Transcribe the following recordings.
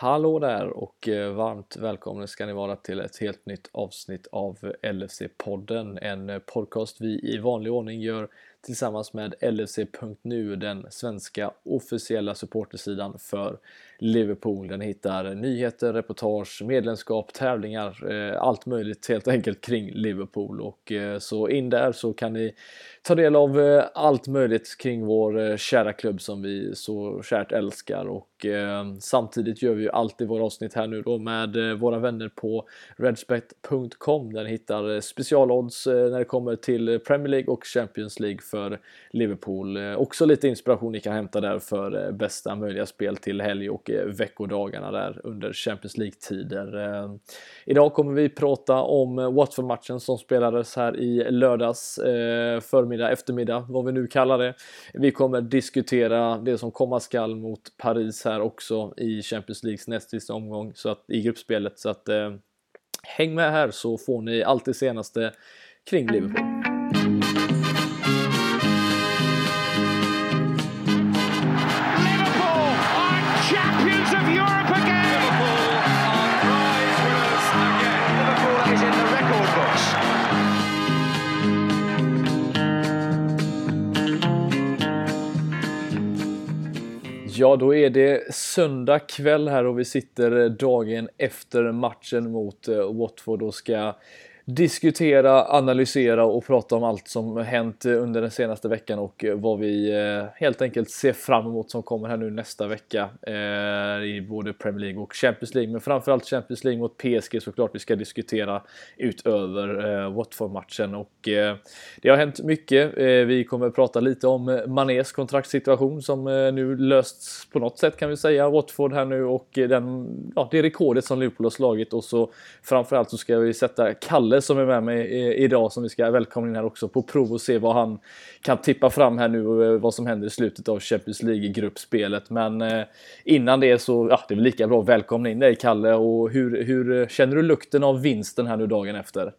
Hallå där och eh, varmt välkomna ska ni vara till ett helt nytt avsnitt av LFC-podden. En eh, podcast vi i vanlig ordning gör tillsammans med LFC.nu, den svenska officiella supportersidan för Liverpool. Den hittar nyheter, reportage, medlemskap, tävlingar, eh, allt möjligt helt enkelt kring Liverpool. Och så in där så kan ni ta del av allt möjligt kring vår kära klubb som vi så kärt älskar. Och Eh, samtidigt gör vi ju alltid våra avsnitt här nu då med eh, våra vänner på redspect.com där ni hittar eh, specialodds när det kommer till Premier League och Champions League för Liverpool. Också lite inspiration ni kan hämta där för bästa möjliga spel till helg och veckodagarna där under Champions League-tider. Idag kommer vi prata om Watford-matchen som spelades här i lördags förmiddag, eftermiddag, vad vi nu kallar det. Vi kommer diskutera det som komma skall mot Paris här också i Champions Leagues näst sista omgång så att, i gruppspelet. Så att eh, häng med här så får ni allt det senaste kring Liverpool. Ja, då är det söndag kväll här och vi sitter eh, dagen efter matchen mot eh, Watford och ska diskutera, analysera och prata om allt som hänt under den senaste veckan och eh, vad vi eh, helt enkelt ser fram emot som kommer här nu nästa vecka eh, i både Premier League och Champions League. Men framförallt Champions League mot PSG såklart vi ska diskutera utöver Watford-matchen och det har hänt mycket. Vi kommer prata lite om Manés kontraktssituation som nu lösts på något sätt kan vi säga. Watford här nu och den, ja, det rekordet som Liverpool har slagit och så framförallt så ska vi sätta Kalle som är med mig idag som vi ska välkomna in här också på prov och se vad han kan tippa fram här nu och eh, vad som händer i slutet av Champions League-gruppspelet. Men eh, innan det så, ja, det är väl lika bra att välkomna in dig Kalle och hur, hur känner du lukten av vinsten här nu dagen efter?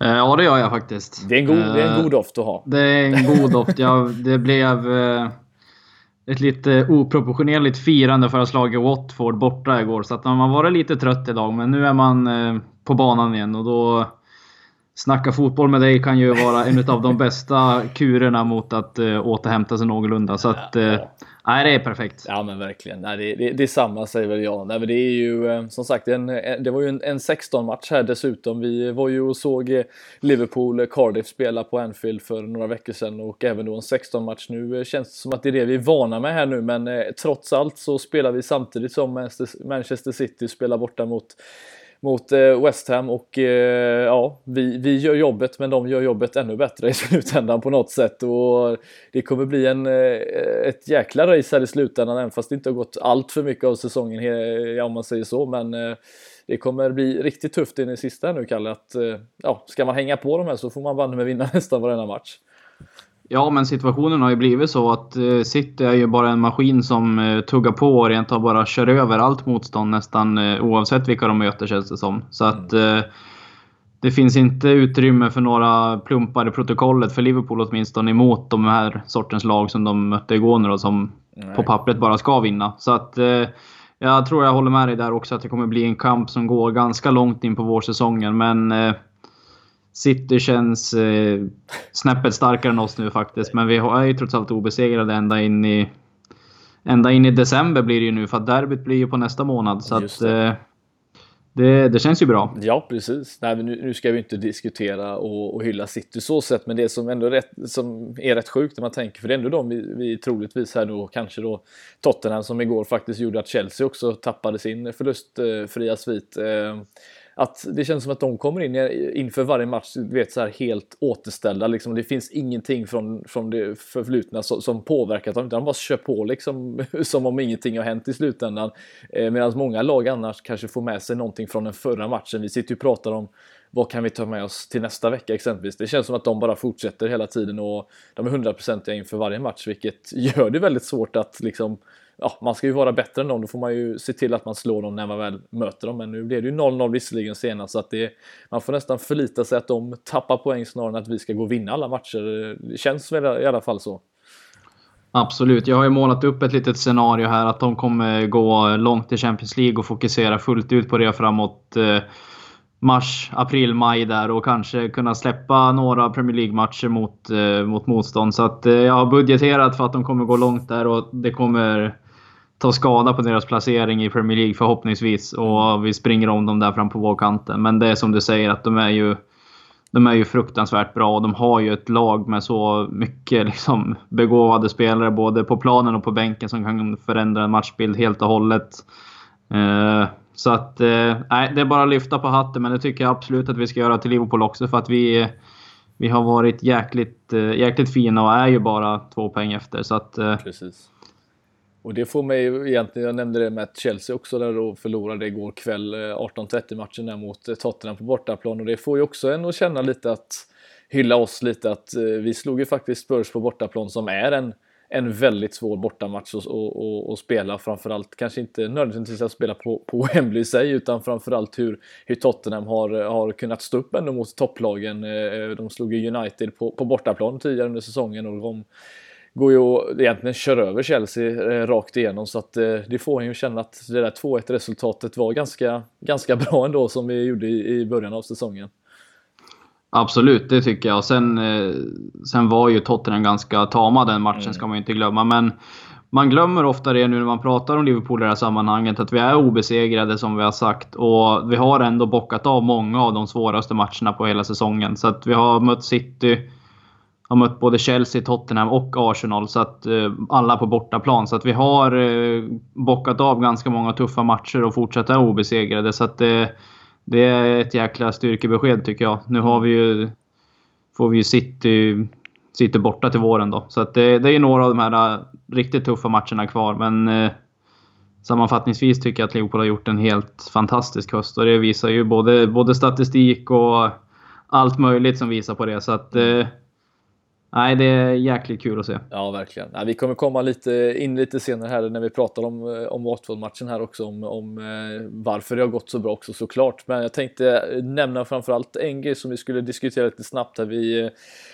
Eh, ja, det gör jag faktiskt. Det är en god, det är en god doft att ha. Det är en god doft. Ja, det blev ett lite oproportionerligt firande för att ha slagit Watford borta igår. Så att man har varit lite trött idag, men nu är man eh, på banan igen och då Snacka fotboll med dig kan ju vara en av de bästa kurerna mot att uh, återhämta sig någorlunda. Så att, uh, nej, det är perfekt. Ja, men verkligen. Nej, det, det, det är samma säger väl jag. Nej, men det är ju uh, som sagt, en, det var ju en, en 16-match här dessutom. Vi var ju och såg Liverpool Cardiff spela på Anfield för några veckor sedan och även då en 16-match. Nu känns det som att det är det vi är vana med här nu, men trots allt så spelar vi samtidigt som Manchester City spelar borta mot mot eh, West Ham och eh, ja, vi, vi gör jobbet men de gör jobbet ännu bättre i slutändan på något sätt och det kommer bli en, eh, ett jäkla race här i slutändan även fast det inte har gått allt för mycket av säsongen ja, om man säger så men det kommer bli riktigt tufft in i sista nu Kalle att ja, ska man hänga på de här så får man banne med vinna nästan varenda match. Ja, men situationen har ju blivit så att eh, City är ju bara en maskin som eh, tuggar på och rent av bara kör över allt motstånd nästan eh, oavsett vilka de möter känns det som. Så att mm. det finns inte utrymme för några plumpar i protokollet för Liverpool åtminstone emot de här sortens lag som de mötte igår nu då, som Nej. på pappret bara ska vinna. Så att jag tror jag håller med dig där också att det kommer bli en kamp som går ganska långt in på vårsäsongen. Men City känns eh, snäppet starkare än oss nu faktiskt. Men vi är ju trots allt obesegrade ända in i... Ända in i december blir det ju nu, för att derbyt blir ju på nästa månad. Så att, eh, det, det, känns ju bra. Ja, precis. Nej, men nu, nu ska vi inte diskutera och, och hylla City så sett, men det som ändå är rätt, som är rätt sjukt när man tänker, för det är ändå de vi, vi troligtvis här nu kanske då Tottenham som igår faktiskt gjorde att Chelsea också tappade sin förlustfria svit. Att det känns som att de kommer in inför varje match, du vet så här helt återställda liksom. Det finns ingenting från, från det förflutna som, som påverkat dem, utan de bara kör på liksom som om ingenting har hänt i slutändan. Eh, Medan många lag annars kanske får med sig någonting från den förra matchen. Vi sitter ju och pratar om vad kan vi ta med oss till nästa vecka exempelvis? Det känns som att de bara fortsätter hela tiden och de är hundraprocentiga inför varje match, vilket gör det väldigt svårt att liksom ja, man ska ju vara bättre än dem. Då får man ju se till att man slår dem när man väl möter dem. Men nu blev det ju 0-0 visserligen senast så att det, man får nästan förlita sig att de tappar poäng snarare än att vi ska gå och vinna alla matcher. Det känns väl i alla fall så. Absolut. Jag har ju målat upp ett litet scenario här att de kommer gå långt i Champions League och fokusera fullt ut på det framåt eh, mars, april, maj där och kanske kunna släppa några Premier League-matcher mot, eh, mot motstånd. Så att eh, jag har budgeterat för att de kommer gå långt där och det kommer ta skada på deras placering i Premier League förhoppningsvis. Och vi springer om dem där fram på vågkanten. Men det är som du säger att de är ju de är ju fruktansvärt bra och de har ju ett lag med så mycket liksom, begåvade spelare både på planen och på bänken som kan förändra en matchbild helt och hållet. Eh, så att, eh, nej, det är bara att lyfta på hatten, men det tycker jag absolut att vi ska göra till Liverpool också för att vi, vi har varit jäkligt, eh, jäkligt fina och är ju bara två poäng efter. Så att, Precis. Och det får mig egentligen, jag nämnde det med att Chelsea också där då förlorade igår kväll eh, 18.30 matchen där mot eh, Tottenham på bortaplan och det får ju också en att känna lite att hylla oss lite att eh, vi slog ju faktiskt Spurs på bortaplan som är en en väldigt svår bortamatch att och, och, spela. Framförallt kanske inte nödvändigtvis att spela på, på Wembley i sig utan framförallt hur, hur Tottenham har, har kunnat stå upp ändå mot topplagen. De slog ju United på, på bortaplan tidigare under säsongen och de går ju att egentligen köra över Chelsea eh, rakt igenom så att eh, det får en ju känna att det där 2-1 resultatet var ganska, ganska bra ändå som vi gjorde i, i början av säsongen. Absolut, det tycker jag. Sen, eh, sen var ju Tottenham ganska tama den matchen, mm. ska man ju inte glömma. Men man glömmer ofta det nu när man pratar om Liverpool i det här sammanhanget, att vi är obesegrade som vi har sagt. Och vi har ändå bockat av många av de svåraste matcherna på hela säsongen. Så att vi har mött City, har mött både Chelsea, Tottenham och Arsenal. Så att eh, alla på bortaplan. Så att vi har eh, bockat av ganska många tuffa matcher och fortsatt är obesegrade. Så att eh, det är ett jäkla styrkebesked tycker jag. Nu har vi ju, får vi ju City, City borta till våren då. Så att det, det är några av de här eh, riktigt tuffa matcherna kvar. Men eh, sammanfattningsvis tycker jag att Liverpool har gjort en helt fantastisk höst. Och det visar ju både, både statistik och allt möjligt som visar på det. Så att eh, Nej, det är jäkligt kul att se. Ja, verkligen. Ja, vi kommer komma lite in lite senare här när vi pratar om, eh, om Watford-matchen här också, om, om eh, varför det har gått så bra också såklart. Men jag tänkte eh, nämna framförallt en grej som vi skulle diskutera lite snabbt här. Vi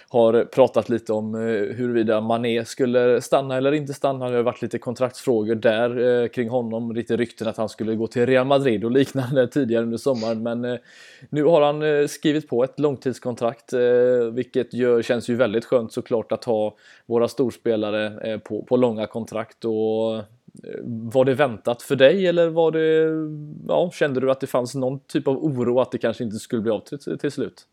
har pratat lite om huruvida Mané skulle stanna eller inte stanna. Det har varit lite kontraktsfrågor där kring honom, lite rykten att han skulle gå till Real Madrid och liknande tidigare under sommaren. Men nu har han skrivit på ett långtidskontrakt, vilket gör, känns ju väldigt skönt såklart att ha våra storspelare eh, på, på långa kontrakt. Och, eh, var det väntat för dig eller var det, ja, kände du att det fanns någon typ av oro att det kanske inte skulle bli av till, till slut?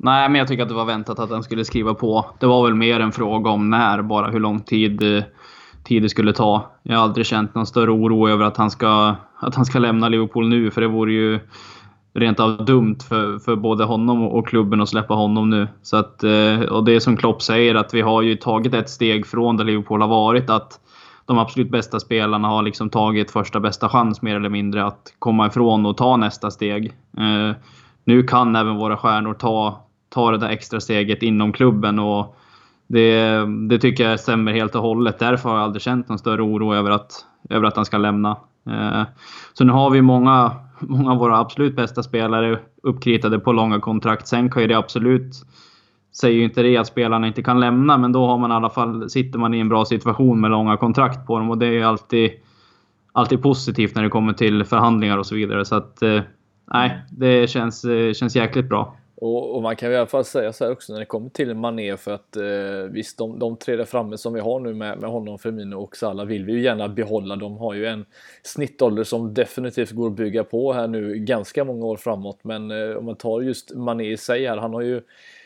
Nej, men jag tycker att det var väntat att han skulle skriva på. Det var väl mer en fråga om när, bara hur lång tid, eh, tid det skulle ta. Jag har aldrig känt någon större oro över att han ska, att han ska lämna Liverpool nu, för det vore ju rent av dumt för, för både honom och klubben att släppa honom nu. Så att, eh, och det är som Klopp säger, att vi har ju tagit ett steg från där Liverpool har varit. Att de absolut bästa spelarna har liksom tagit första bästa chans mer eller mindre att komma ifrån och ta nästa steg. Eh, nu kan även våra stjärnor ta, ta det där extra steget inom klubben. och det, det tycker jag stämmer helt och hållet. Därför har jag aldrig känt någon större oro över att, över att han ska lämna. Eh, så nu har vi många många av våra absolut bästa spelare uppkritade på långa kontrakt. Sen kan ju det absolut, säger ju inte det att spelarna inte kan lämna, men då har man i alla fall, sitter man i en bra situation med långa kontrakt på dem och det är alltid, alltid positivt när det kommer till förhandlingar och så vidare. Så att, eh, nej, det känns, eh, känns jäkligt bra. Och, och, man kan i alla fall säga så här också när det kommer till Mané för att eh, visst de, de tre där framme som vi har nu med, med honom, Firmino och Salah vill vi ju gärna behålla. De har ju en snittålder som definitivt går att bygga på här nu ganska många år framåt. Men eh, om man tar just Mané i sig här, han har ju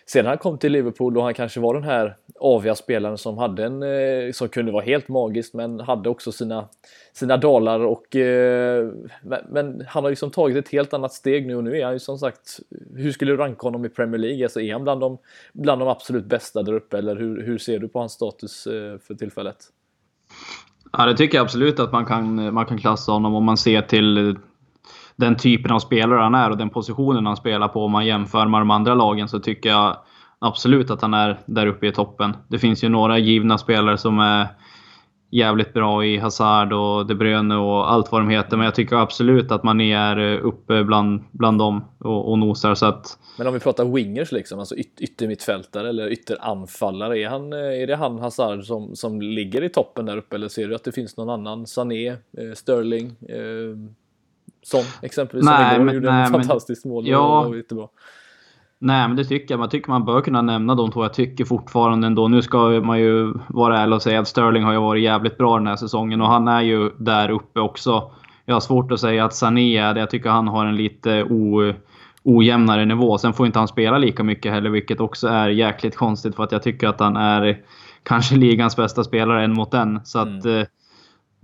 sedan han kom till Liverpool och han kanske var den här aviga spelaren som hade en, eh, som kunde vara helt magisk men hade också sina, sina dalar och eh, men han har liksom tagit ett helt annat steg nu och nu är han ju som sagt hur skulle du ranka honom i Premier League? Alltså är han bland de, bland de absolut bästa där uppe eller hur, hur ser du på hans status eh, för tillfället? Ja, det tycker jag absolut att man kan, man kan klassa honom om man ser till den typen av spelare han är och den positionen han spelar på. Om man jämför med de andra lagen så tycker jag absolut att han är där uppe i toppen. Det finns ju några givna spelare som är jävligt bra i Hazard och De Bruyne och allt vad de heter. Men jag tycker absolut att man är eh, uppe bland, bland dem och, och nosar. Så att, men om vi pratar wingers liksom, alltså yt yttermittfältare eller ytteranfallare. Är, han, eh, är det han Hazard som, som ligger i toppen där uppe eller ser du att det finns någon annan? Sané, eh, Sterling, eh, som exempelvis nej, som men, gjorde nej, ett fantastiskt mål. Ja, och jättebra. Nej, men det tycker jag. Man tycker man bör kunna nämna de två. Jag tycker fortfarande ändå. Nu ska man ju vara ärlig och säga att Sterling har ju varit jävligt bra den här säsongen och han är ju där uppe också. Jag har svårt att säga att Sané är det. Jag tycker han har en lite o, ojämnare nivå. Sen får inte han spela lika mycket heller, vilket också är jäkligt konstigt för att jag tycker att han är kanske ligans bästa spelare en mot en. Så att... Mm.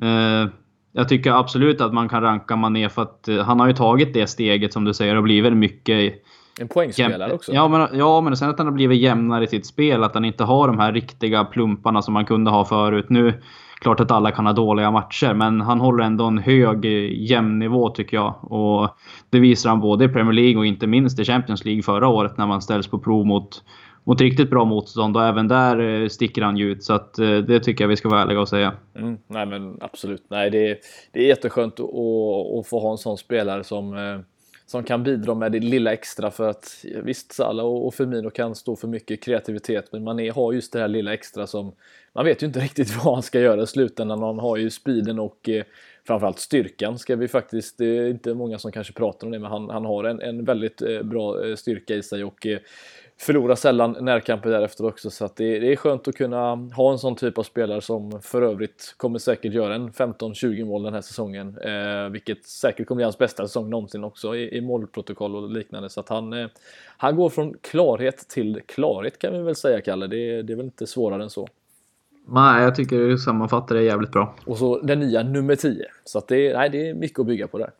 Eh, jag tycker absolut att man kan ranka Mané för att eh, han har ju tagit det steget som du säger och blivit mycket en poängspelare också. Ja men, ja, men sen att han har blivit jämnare i sitt spel. Att han inte har de här riktiga plumparna som man kunde ha förut. Nu, klart att alla kan ha dåliga matcher, men han håller ändå en hög jämn nivå tycker jag. Och det visar han både i Premier League och inte minst i Champions League förra året när man ställs på prov mot, mot riktigt bra motstånd. Och även där eh, sticker han ju ut. Så att, eh, det tycker jag vi ska vara ärliga och säga. Mm, nej men absolut. Nej, det, är, det är jätteskönt att, att få ha en sån spelare som eh, som kan bidra med det lilla extra för att visst Salah och Firmino kan stå för mycket kreativitet men Mané har just det här lilla extra som man vet ju inte riktigt vad han ska göra i slutändan. Han har ju speeden och framförallt styrkan ska vi faktiskt, det är inte många som kanske pratar om det men han, han har en, en väldigt bra styrka i sig och förlorar sällan närkamper därefter också så att det, det, är skönt att kunna ha en sån typ av spelare som för övrigt kommer säkert göra en 15-20 mål den här säsongen. Eh, vilket säkert kommer bli hans bästa säsong någonsin också i, i målprotokoll och liknande så att han, eh, han går från klarhet till klarhet kan vi väl säga Kalle. Det, det är väl inte svårare än så. Nej, jag tycker du sammanfattar det jävligt bra. Och så den nya nummer 10. Så att det, nej, det är mycket att bygga på där.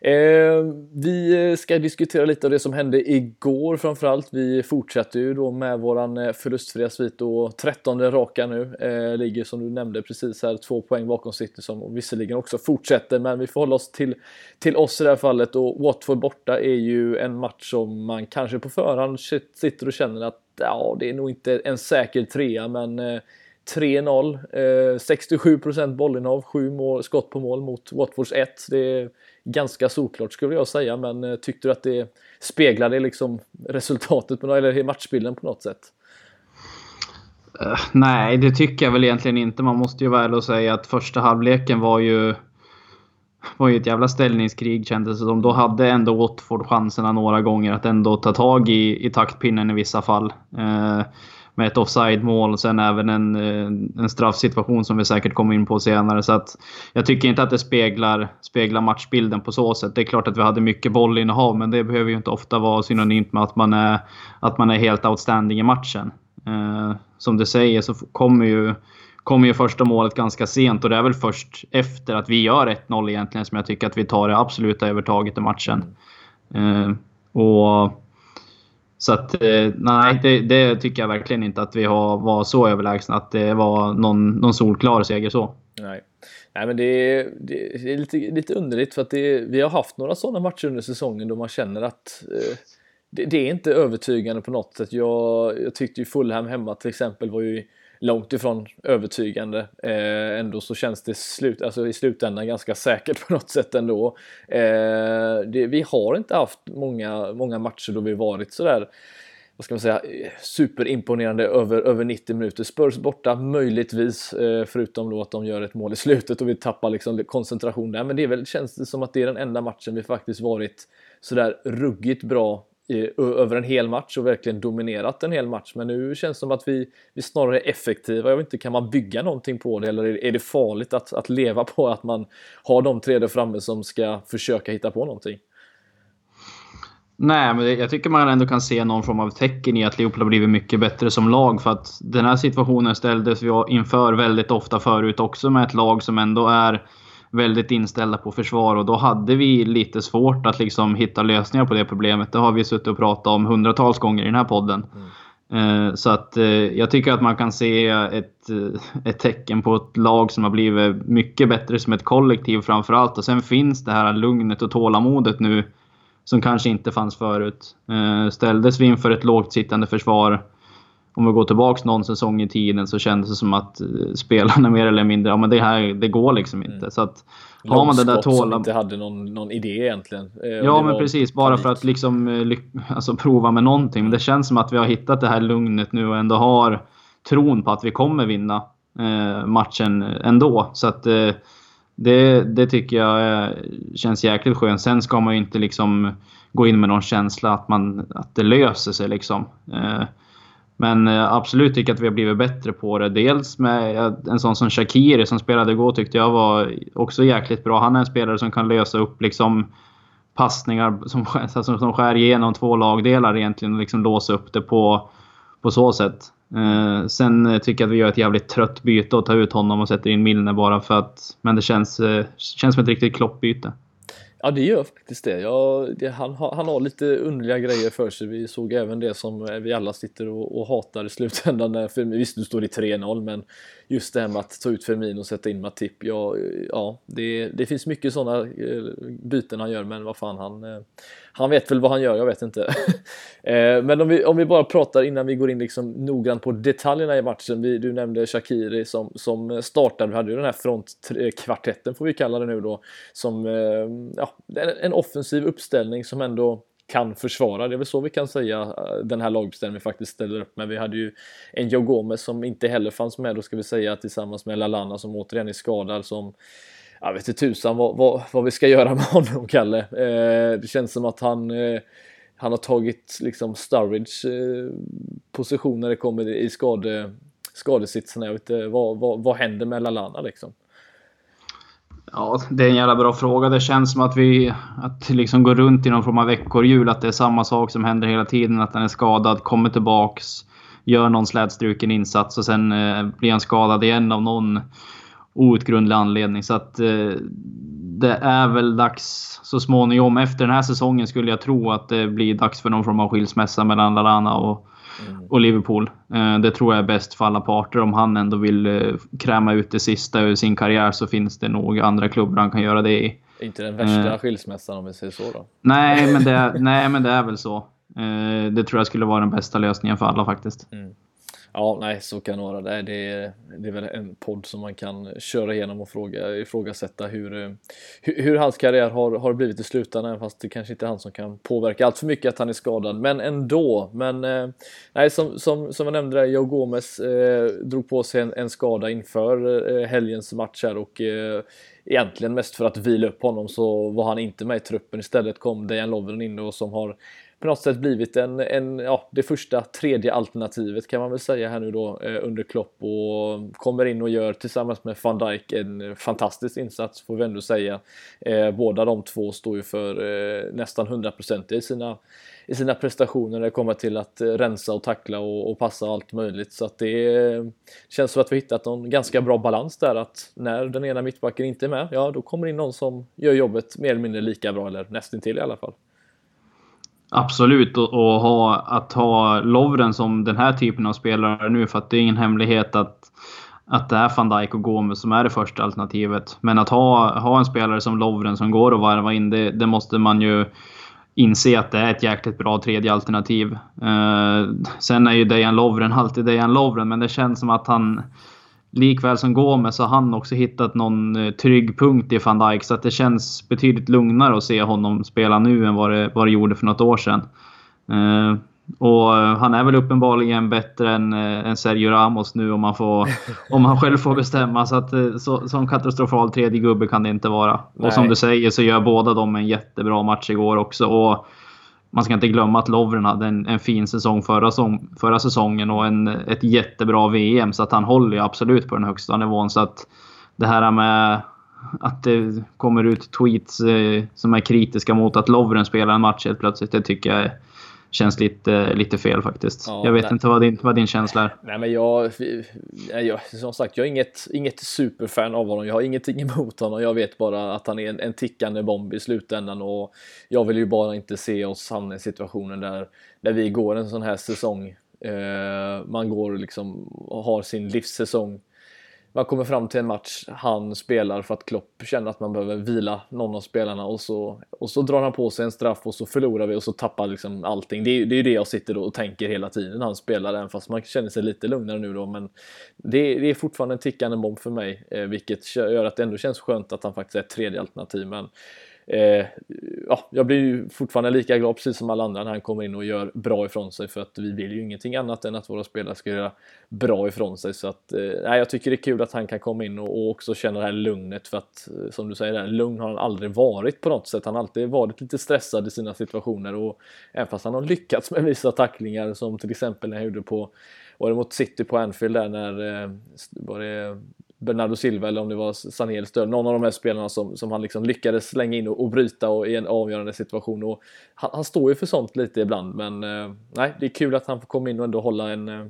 Eh, vi ska diskutera lite av det som hände igår framförallt. Vi fortsätter ju då med våran eh, förlustfria svit och 13 raka nu. Eh, ligger som du nämnde precis här två poäng bakom City som visserligen också fortsätter. Men vi får hålla oss till, till oss i det här fallet och Watford borta är ju en match som man kanske på förhand sitter och känner att ja, det är nog inte en säker trea men eh, 3-0, eh, 67 procent bollinnehav, 7 mål, skott på mål mot Watfords 1. Det är ganska solklart skulle jag säga, men eh, tyckte du att det speglade liksom resultatet eller matchbilden på något sätt? Uh, nej, det tycker jag väl egentligen inte. Man måste ju vara ärlig och säga att första halvleken var ju var ju ett jävla ställningskrig kändes det som. Då hade ändå Watford chanserna några gånger att ändå ta tag i, i taktpinnen i vissa fall. Uh, med ett offside-mål och sen även en, eh, en straffsituation som vi säkert kommer in på senare. Så att jag tycker inte att det speglar, speglar matchbilden på så sätt. Det är klart att vi hade mycket bollinnehav, men det behöver ju inte ofta vara synonymt med att man är, att man är helt outstanding i matchen. Eh, som du säger så kommer ju, kommer ju första målet ganska sent och det är väl först efter att vi gör 1-0 egentligen som jag tycker att vi tar det absoluta övertaget i matchen. Eh, och så att eh, nej, det, det, tycker jag verkligen inte att vi har, var så överlägsna att det var någon, någon solklar seger så. Nej. Nej men det är, det är lite, lite underligt för att det, vi har haft några sådana matcher under säsongen då man känner att eh, det, det, är inte övertygande på något sätt. Jag, jag tyckte ju Fulham hemma till exempel var ju långt ifrån övertygande. Eh, ändå så känns det slut, alltså i slutändan ganska säkert på något sätt ändå. Eh, det, vi har inte haft många, många matcher då vi varit sådär vad ska man säga, superimponerande över, över 90 minuter. Spurs borta möjligtvis, eh, förutom då att de gör ett mål i slutet och vi tappar liksom koncentration där. Men det är väl, känns det som att det är den enda matchen vi faktiskt varit sådär ruggigt bra över en hel match och verkligen dominerat en hel match. Men nu känns det som att vi, vi snarare är effektiva. Jag vet inte, kan man bygga någonting på det eller är det farligt att, att leva på att man har de tre där framme som ska försöka hitta på någonting? Nej, men jag tycker man ändå kan se någon form av tecken i att Leopold har blivit mycket bättre som lag. För att den här situationen ställdes vi inför väldigt ofta förut också med ett lag som ändå är väldigt inställda på försvar och då hade vi lite svårt att liksom hitta lösningar på det problemet. Det har vi suttit och pratat om hundratals gånger i den här podden. Mm. Så att eh, jag tycker att man kan se ett, eh, ett tecken på ett lag som har blivit mycket bättre som ett kollektiv framförallt. Och sen finns det här lugnet och tålamodet nu som kanske inte fanns förut. Ställdes vi inför ett lågt sittande försvar om vi går tillbaks någon säsong i tiden så kändes det som att spelarna mer eller mindre, ja men det här, det går liksom inte. Mm. Så att har man det där tålamodet. som inte hade någon, någon idé egentligen. Ja men precis, bara panik. för att liksom alltså, prova med någonting. Men det känns som att vi har hittat det här lugnet nu och ändå har tron på att vi kommer vinna eh, matchen ändå. Så att eh, det, det tycker jag känns jäkligt skönt. Sen ska man ju inte liksom gå in med någon känsla att, man, att det löser sig liksom. Eh, men eh, absolut tycker jag att vi har blivit bättre på det. Dels med en sån som Shakiri som spelade igår tyckte jag var också jäkligt bra. Han är en spelare som kan lösa upp liksom passningar som, alltså, som skär igenom två lagdelar egentligen och liksom låsa upp det på, på så sätt. Eh, sen tycker jag att vi gör ett jävligt trött byte och tar ut honom och sätter in Milner bara för att... Men det känns, eh, känns som ett riktigt kloppbyte. Ja, det gör faktiskt det. Ja, det han, har, han har lite underliga grejer för sig. Vi såg även det som eh, vi alla sitter och, och hatar i slutändan. När, för, visst, nu står det 3-0, men just det här med att ta ut Fermin och sätta in Matip. Ja, ja det, det finns mycket sådana eh, byten han gör, men vad fan, han, eh, han vet väl vad han gör, jag vet inte. Eh, men om vi, om vi bara pratar innan vi går in liksom noggrant på detaljerna i matchen. Vi, du nämnde Shakiri som, som startade, vi hade ju den här frontkvartetten eh, får vi kalla det nu då, som eh, ja, en offensiv uppställning som ändå kan försvara. Det är väl så vi kan säga eh, den här laguppställningen faktiskt ställer upp Men Vi hade ju en Joe Gomez som inte heller fanns med då ska vi säga tillsammans med Lalana som återigen är skadad som jag vet inte tusan vad, vad, vad vi ska göra med honom Kalle. Eh, det känns som att han eh, han har tagit liksom Sturridge eh, position när det kommer i skade, skadesitsen. Jag vet inte, vad, vad, vad händer med Lalana liksom? Ja, det är en jävla bra fråga. Det känns som att vi att liksom går runt i någon form av veckorhjul. Att det är samma sak som händer hela tiden. Att han är skadad, kommer tillbaks, gör någon slätstruken insats och sen eh, blir han skadad igen av någon outgrundlig anledning. Så att eh, det är väl dags så småningom. Efter den här säsongen skulle jag tro att det blir dags för någon form av skilsmässa mellan Lalana och mm. och Liverpool. Eh, det tror jag är bäst för alla parter. Om han ändå vill eh, kräma ut det sista ur sin karriär så finns det nog andra klubbar han kan göra det i. Inte den värsta eh. skilsmässan om vi säger så då? Nej, men det är, nej, men det är väl så. Det tror jag skulle vara den bästa lösningen för alla faktiskt. Mm. Ja, nej, så kan det vara. Det är, det är väl en podd som man kan köra igenom och fråga, ifrågasätta hur, eh, hur, hur hans karriär har, har blivit i slutändan, fast det kanske inte är han som kan påverka allt för mycket att han är skadad, men ändå. Men eh, nej, som, som, som jag nämnde, där, Joe Gomez eh, drog på sig en, en skada inför eh, helgens match här och eh, egentligen mest för att vila upp honom så var han inte med i truppen. Istället kom Dejan Lovren in och som har på något sätt blivit en, en, ja, det första tredje alternativet kan man väl säga här nu då eh, under Klopp och kommer in och gör tillsammans med van Dijk en fantastisk insats får vi ändå säga. Eh, båda de två står ju för eh, nästan 100% i sina, i sina prestationer när det kommer till att rensa och tackla och, och passa allt möjligt så att det känns som att vi hittat någon ganska bra balans där att när den ena mittbacken inte är med, ja då kommer in någon som gör jobbet mer eller mindre lika bra eller nästintill i alla fall. Absolut, och, och, ha, att ha Lovren som den här typen av spelare nu, för att det är ingen hemlighet att, att det är van Dijk och Gomes som är det första alternativet. Men att ha, ha en spelare som Lovren som går att varva in, det, det måste man ju inse att det är ett jäkligt bra tredje alternativ. Eh, sen är ju Dejan Lovren alltid Dejan Lovren, men det känns som att han likväl som Gomes har han också hittat någon eh, trygg punkt i van Dijk. Så att det känns betydligt lugnare att se honom spela nu än vad det, vad det gjorde för något år sedan. Uh, och han är väl uppenbarligen bättre än, äh, än Sergio Ramos nu om man, får, om man själv får bestämma. Så, att, så, så katastrofal tredje gubbe kan det inte vara. Nej. Och som du säger så gör båda dem en jättebra match igår också. Och man ska inte glömma att Lovren hade en, en fin säsong förra, som, förra säsongen och en, ett jättebra VM. Så att han håller ju absolut på den högsta nivån. Så att det här med att det kommer ut tweets eh, som är kritiska mot att Lovren spelar en match helt plötsligt. Det tycker jag är känns lite, lite fel faktiskt. Ja, jag vet nej. inte vad din, vad din känsla är. Nej, men jag, jag, som sagt, jag är inget, inget superfan av honom. Jag har ingenting emot honom. Jag vet bara att han är en, en tickande bomb i slutändan och jag vill ju bara inte se oss hamna i situationen där, där vi går en sån här säsong. Eh, man går liksom och har sin livssäsong man kommer fram till en match han spelar för att Klopp känner att man behöver vila någon av spelarna och så, och så drar han på sig en straff och så förlorar vi och så tappar liksom allting. Det är, det är det jag sitter och tänker hela tiden när han spelar, även fast man känner sig lite lugnare nu då. Men det, det är fortfarande en tickande bomb för mig, eh, vilket gör att det ändå känns skönt att han faktiskt är ett tredje alternativ. Men Eh, ja, jag blir ju fortfarande lika glad precis som alla andra när han kommer in och gör bra ifrån sig för att vi vill ju ingenting annat än att våra spelare ska göra bra ifrån sig så att eh, jag tycker det är kul att han kan komma in och, och, också känna det här lugnet för att eh, som du säger, lugn har han aldrig varit på något sätt. Han har alltid varit lite stressad i sina situationer och även fast han har lyckats med vissa tacklingar som till exempel när han gjorde på var det mot City på Anfield där när eh, var det Bernardo Silva eller om det var Sané stöd, någon av de här spelarna som, som han liksom lyckades slänga in och, och bryta och, i en avgörande situation. Och han, han, står ju för sånt lite ibland men eh, nej, det är kul att han får komma in och ändå hålla en eh,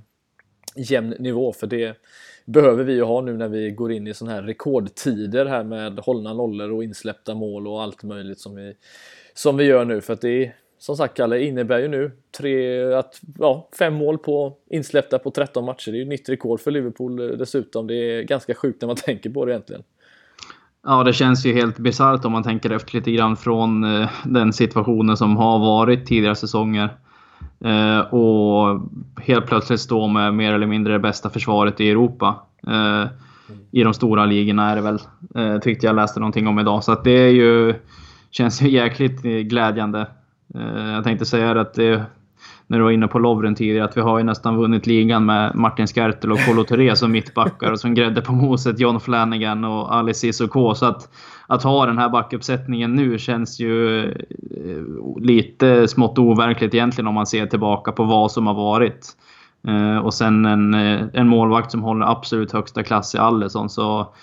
jämn nivå för det behöver vi ju ha nu när vi går in i sådana här rekordtider här med hållna nollor och insläppta mål och allt möjligt som vi, som vi gör nu för att det är som sagt Kalle, innebär ju nu tre, att, ja, fem mål på insläppta på 13 matcher. Det är ju nytt rekord för Liverpool eh, dessutom. Det är ganska sjukt när man tänker på det egentligen. Ja, det känns ju helt bisarrt om man tänker efter lite grann från eh, den situationen som har varit tidigare säsonger. Eh, och helt plötsligt stå med mer eller mindre det bästa försvaret i Europa. I de stora ligorna är det väl, tyckte jag läste någonting om idag. Så att det är ju, känns ju jäkligt glädjande. Eh, jag tänkte säga att det, när du var inne på Lovren tidigare, att vi har ju nästan vunnit ligan med Martin Skertel och Kolo Touré som mittbackar och som grädde på moset John Flanagan och Ali Cissoko. Så att, att ha den här backuppsättningen nu känns ju eh, lite smått overkligt egentligen om man ser tillbaka på vad som har varit. Eh, och sen en, en målvakt som håller absolut högsta klass i Allison. Så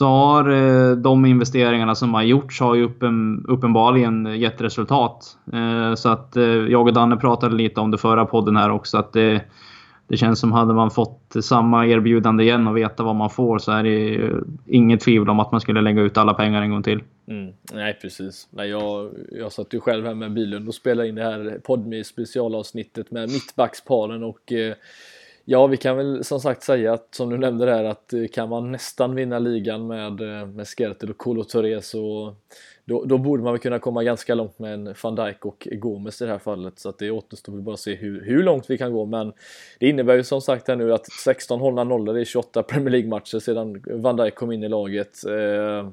så har eh, de investeringarna som har gjorts har ju uppen, uppenbarligen gett resultat. Eh, så att eh, jag och Danne pratade lite om det förra podden här också. Att det, det känns som hade man fått samma erbjudande igen och veta vad man får så är det inget tvivel om att man skulle lägga ut alla pengar en gång till. Mm, nej precis. Nej, jag, jag satt ju själv här med bilen och spelade in det här Podme specialavsnittet med mittbacksparen och eh, Ja, vi kan väl som sagt säga att som du nämnde där att eh, kan man nästan vinna ligan med, eh, med Skertel och Kolo Touré så då, då, borde man väl kunna komma ganska långt med en van Dijk och Gomes i det här fallet så att det återstår väl bara att se hur, hur långt vi kan gå men det innebär ju som sagt här nu att 16 hållna nollor i 28 Premier League-matcher sedan van Dijk kom in i laget. Eh,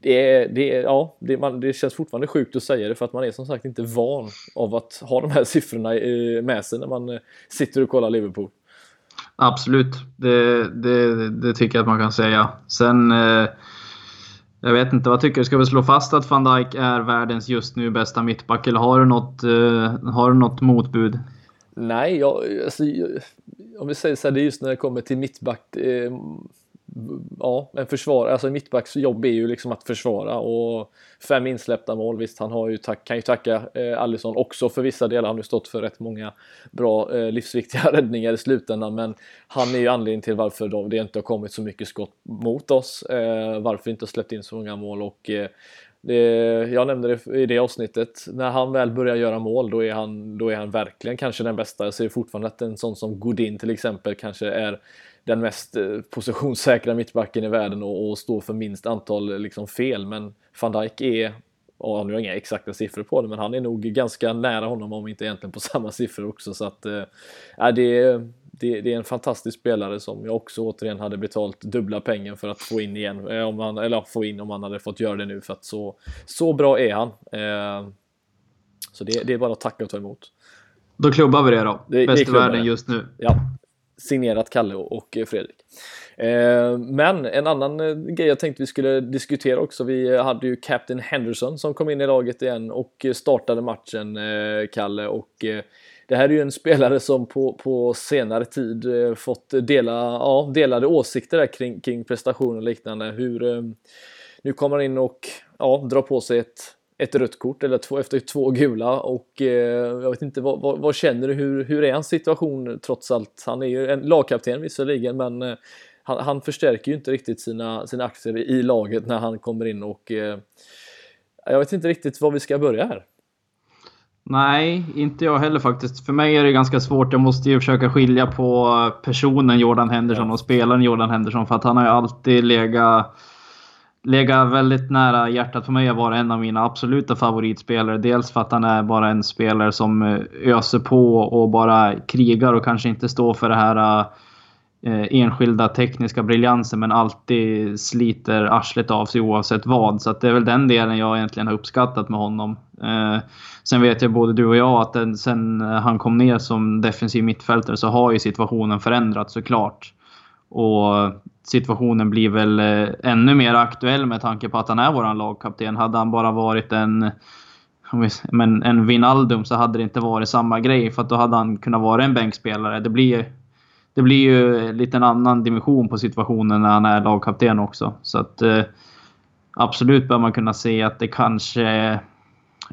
det, är, det, är, ja, det, man, det känns fortfarande sjukt att säga det för att man är som sagt inte van av att ha de här siffrorna med sig när man sitter och kollar Liverpool. Absolut, det, det, det, tycker jag att man kan säga. Sen, eh, jag vet inte, vad tycker du? Ska vi slå fast att van Dijk är världens just nu bästa mittback eller har du något, eh, har du något motbud? Nej, jag, alltså, om vi säger så här, det är just när det kommer till mittback. Eh, ja, en försvarare, alltså mittbacks jobb är ju liksom att försvara och fem insläppta mål. Visst, han har ju tack, kan ju tacka eh, Allison också för vissa delar. Han har ju stått för rätt många bra eh, livsviktiga räddningar i slutändan, men han är ju anledningen till varför då det inte har kommit så mycket skott mot oss. Eh, varför inte släppt in så många mål och eh, det, jag nämnde det i det avsnittet. När han väl börjar göra mål, då är han, då är han verkligen kanske den bästa. Jag ser fortfarande att en sån som Godin till exempel kanske är den mest eh, positionssäkra mittbacken i världen och, och står för minst antal liksom, fel. Men van Dijk är, och nu har jag inga exakta siffror på det, men han är nog ganska nära honom om inte egentligen på samma siffror också. Så att, äh, det, det, det är en fantastisk spelare som jag också återigen hade betalt dubbla pengar för att få in igen. Eh, om han, eller få in om han hade fått göra det nu för att så, så bra är han. Eh, så det, det, är bara att tacka och ta emot. Då klubbar vi det då. Det, Bäst i världen just nu. Ja, signerat Kalle och Fredrik. Eh, men en annan eh, grej jag tänkte vi skulle diskutera också. Vi hade ju Captain Henderson som kom in i laget igen och startade matchen, eh, Kalle. Och det här är ju en spelare som på, på senare tid fått dela, ja, delade åsikter där kring, kring prestation och liknande. Hur, nu kommer han in och ja, drar på sig ett ett rött kort eller två, efter två gula och eh, jag vet inte vad, vad, vad, känner du? Hur, hur är hans situation trots allt? Han är ju en lagkapten visserligen men eh, han, han, förstärker ju inte riktigt sina, sina aktier i laget när han kommer in och eh, jag vet inte riktigt var vi ska börja här. Nej, inte jag heller faktiskt. För mig är det ganska svårt. Jag måste ju försöka skilja på personen Jordan Henderson och spelaren Jordan Henderson. För att han har ju alltid legat, legat väldigt nära hjärtat för mig att vara en av mina absoluta favoritspelare. Dels för att han är bara en spelare som eh, öser på och bara krigar och kanske inte står för det här eh, enskilda tekniska briljansen men alltid sliter arslet av sig oavsett vad. Så det är väl den delen jag egentligen har uppskattat med honom. Eh, sen vet jag både du och jag att den, sen han kom ner som defensiv mittfältare så har ju situationen förändrats såklart. Och situationen blir väl eh, ännu mer aktuell med tanke på att han är vår lagkapten. Hade han bara varit en men en Vinaldum så hade det inte varit samma grej för att då hade han kunnat vara en bänkspelare. Det blir, det blir ju lite en annan dimension på situationen när han är lagkapten också. Så att eh, absolut bör man kunna se att det kanske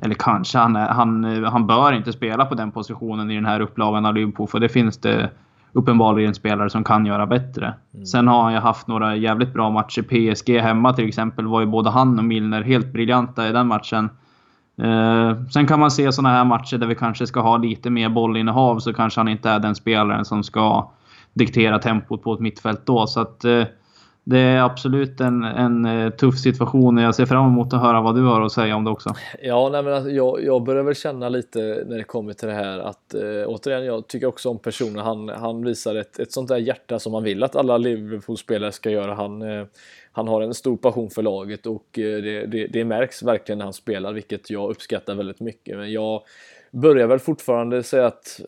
eller kanske, han, är, han, han bör inte spela på den positionen i den här upplagan av Liverpool. För det finns det uppenbarligen spelare som kan göra bättre. Mm. Sen har han ju haft några jävligt bra matcher. PSG hemma till exempel var ju både han och Milner helt briljanta i den matchen. Eh, sen kan man se såna här matcher där vi kanske ska ha lite mer bollinnehav så kanske han inte är den spelaren som ska diktera tempot på ett mittfält då. Så att eh, det är absolut en, en eh, tuff situation och jag ser fram emot att höra vad du har att säga om det också. Ja, nej, men alltså, jag, jag börjar väl känna lite när det kommer till det här att eh, återigen, jag tycker också om personen. Han, han visar ett, ett sånt där hjärta som man vill att alla Liverpool-spelare ska göra. Han, eh, han har en stor passion för laget och eh, det, det, det, märks verkligen när han spelar, vilket jag uppskattar väldigt mycket. Men jag börjar väl fortfarande säga att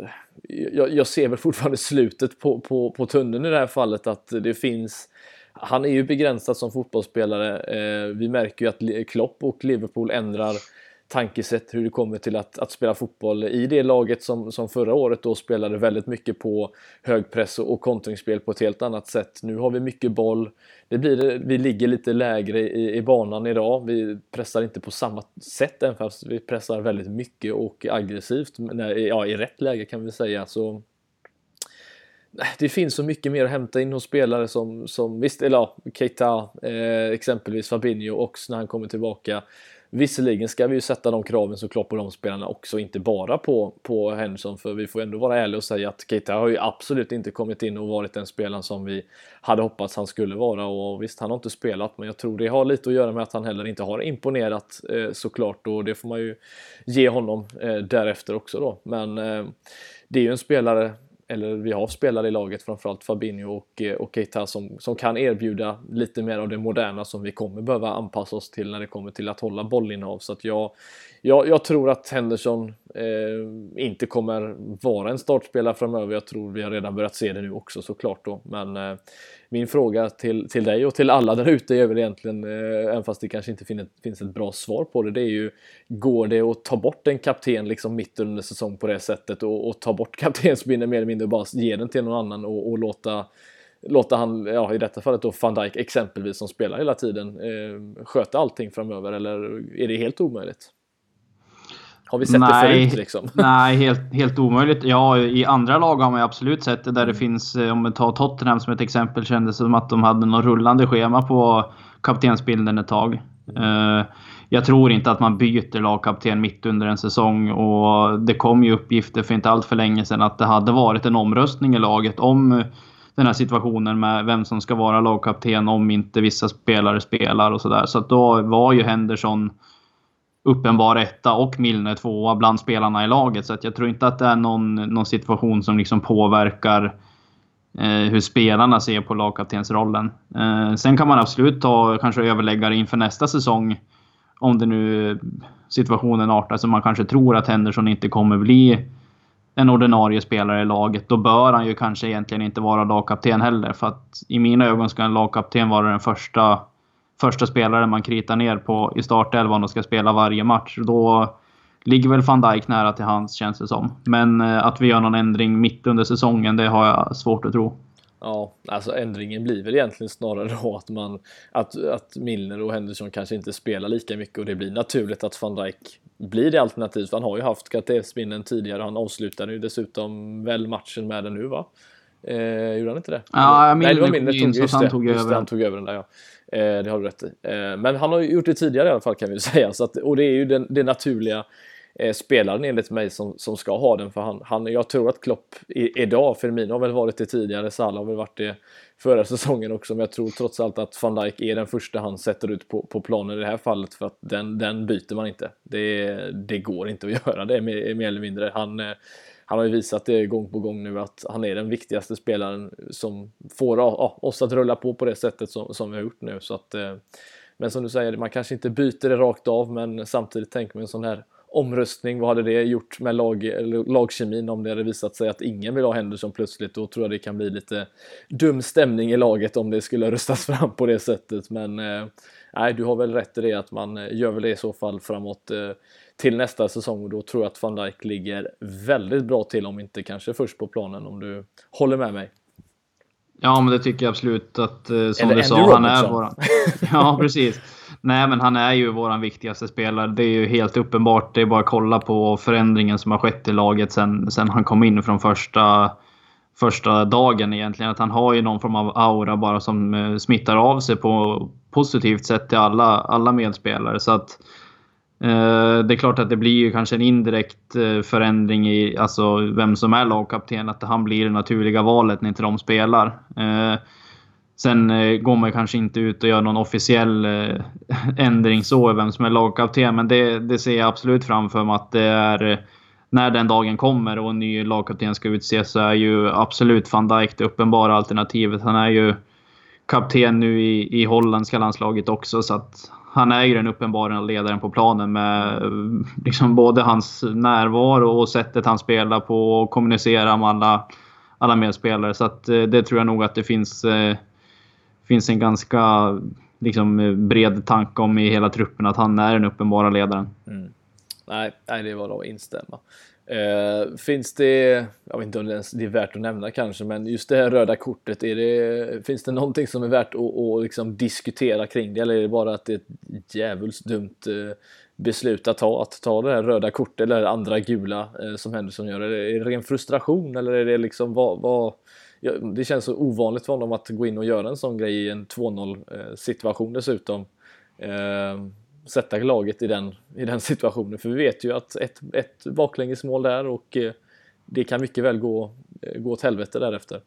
eh, jag, jag ser väl fortfarande slutet på, på, på tunneln i det här fallet, att det finns han är ju begränsad som fotbollsspelare. Eh, vi märker ju att Klopp och Liverpool ändrar tankesätt hur det kommer till att, att spela fotboll i det laget som, som förra året då spelade väldigt mycket på högpress och, och kontringsspel på ett helt annat sätt. Nu har vi mycket boll. Det blir, vi ligger lite lägre i, i banan idag. Vi pressar inte på samma sätt även fast vi pressar väldigt mycket och aggressivt. Ja, i rätt läge kan vi säga. Så det finns så mycket mer att hämta in hos spelare som, som visst, eller ja, Keita, eh, exempelvis Fabinho också när han kommer tillbaka. Visserligen ska vi ju sätta de kraven såklart på de spelarna också, inte bara på, på Henderson, för vi får ändå vara ärliga och säga att Keita har ju absolut inte kommit in och varit den spelaren som vi hade hoppats han skulle vara och visst, han har inte spelat, men jag tror det har lite att göra med att han heller inte har imponerat eh, såklart och det får man ju ge honom eh, därefter också då. Men eh, det är ju en spelare eller vi har spelare i laget, framförallt Fabinho och, eh, och Keita som, som kan erbjuda lite mer av det moderna som vi kommer behöva anpassa oss till när det kommer till att hålla bollinnehav. Så att jag, jag, jag tror att Henderson eh, inte kommer vara en startspelare framöver. Jag tror vi har redan börjat se det nu också såklart då. Men eh, min fråga till, till dig och till alla där ute är väl egentligen, eh, även fast det kanske inte finns, finns ett bra svar på det, det är ju går det att ta bort en kapten liksom mitt under säsong på det sättet och, och ta bort kaptensbindeln mer eller mindre och bara ge den till någon annan och, och låta låta han, ja i detta fallet då van Dijk exempelvis som spelar hela tiden, eh, sköta allting framöver eller är det helt omöjligt? Har vi sett nej, det förut liksom? Nej, helt, helt omöjligt. Ja, i andra lag har man ju absolut sett det där det mm. finns, eh, om vi tar Tottenham som ett exempel, kändes det som att de hade något rullande schema på kaptensbilden ett tag. Mm. Jag tror inte att man byter lagkapten mitt under en säsong och det kom ju uppgifter för inte allt för länge sedan att det hade varit en omröstning i laget om den här situationen med vem som ska vara lagkapten om inte vissa spelare spelar och sådär. Så att då var ju Henderson uppenbar etta och Milner tvåa bland spelarna i laget. Så att jag tror inte att det är någon, någon situation som liksom påverkar eh, hur spelarna ser på lagkaptensrollen. Eh, sen kan man absolut ta kanske överläggare inför nästa säsong. Om det nu situationen artar så man kanske tror att Henderson inte kommer bli en ordinarie spelare i laget. Då bör han ju kanske egentligen inte vara lagkapten heller. För att i mina ögon ska en lagkapten vara den första första spelaren man kritar ner på i startelvan och ska spela varje match. Då ligger väl van Dijk nära till hands känns det som. Men eh, att vi gör någon ändring mitt under säsongen, det har jag svårt att tro. Ja, alltså ändringen blir väl egentligen snarare då att man att, att Milner och Henderson kanske inte spelar lika mycket och det blir naturligt att van Dijk blir det alternativet. Han har ju haft KTS-minnen tidigare. Han avslutade ju dessutom väl matchen med den nu va? Eh, gjorde han inte det? Ja, Milner, Nej, det var Milner tog, just, han tog över. han tog över den där ja. Eh, det har du rätt i. Eh, men han har ju gjort det tidigare i alla fall kan vi säga. Så att, och det är ju den, det naturliga eh, spelaren enligt mig som, som ska ha den. För han, han, jag tror att Klopp i, idag, Firmino har väl varit det tidigare, Salah har väl varit det förra säsongen också, men jag tror trots allt att van Dijk är den första han sätter ut på, på planen i det här fallet för att den, den byter man inte. Det, det går inte att göra det mer, mer eller mindre. Han, eh, han har ju visat det gång på gång nu att han är den viktigaste spelaren som får ja, oss att rulla på på det sättet som, som vi har gjort nu. Så att, eh, men som du säger, man kanske inte byter det rakt av, men samtidigt tänker man en sån här omröstning, vad hade det gjort med lag, lagkemin om det hade visat sig att ingen vill ha Henderson plötsligt? Då tror jag det kan bli lite dum stämning i laget om det skulle röstas fram på det sättet. Men eh, nej, du har väl rätt i det att man eh, gör väl det i så fall framåt eh, till nästa säsong och då tror jag att van Dijk ligger väldigt bra till, om inte kanske först på planen, om du håller med mig. Ja, men det tycker jag absolut att, eh, som Eller du sa, han är våran... Ja, precis. Nej, men han är ju vår viktigaste spelare. Det är ju helt uppenbart. Det är bara att kolla på förändringen som har skett i laget sen, sen han kom in från första, första dagen egentligen. Att han har ju någon form av aura bara som eh, smittar av sig på positivt sätt till alla, alla medspelare. Så att Eh, det är klart att det blir ju kanske en indirekt eh, förändring i alltså, vem som är lagkapten. Att han blir det naturliga valet när inte de spelar. Eh, sen eh, går man kanske inte ut och gör någon officiell eh, ändring så, vem som är lagkapten. Men det, det ser jag absolut framför mig att det är eh, när den dagen kommer och en ny lagkapten ska utses så är ju absolut van Dijk det uppenbara alternativet. Han är ju kapten nu i, i holländska landslaget också så att han är ju den uppenbara ledaren på planen med liksom både hans närvaro och sättet han spelar på och kommunicerar med alla, alla medspelare. Så att, det tror jag nog att det finns, eh, finns en ganska liksom, bred tanke om i hela truppen att han är den uppenbara ledaren. Mm. Nej, nej, det var att instämma. Uh, finns det, jag vet inte om det är värt att nämna kanske, men just det här röda kortet, är det, finns det någonting som är värt att, att liksom diskutera kring det eller är det bara att det är ett djävulskt dumt uh, beslut att ta, att ta det här röda kortet eller andra gula uh, som Henderson gör? Är det, är det ren frustration eller är det liksom vad, vad det känns så ovanligt för honom att gå in och göra en sån grej i en 2-0 eh, situation dessutom ehm, sätta laget i den, i den situationen. För vi vet ju att ett, ett baklängesmål där och eh, det kan mycket väl gå, eh, gå åt helvete därefter.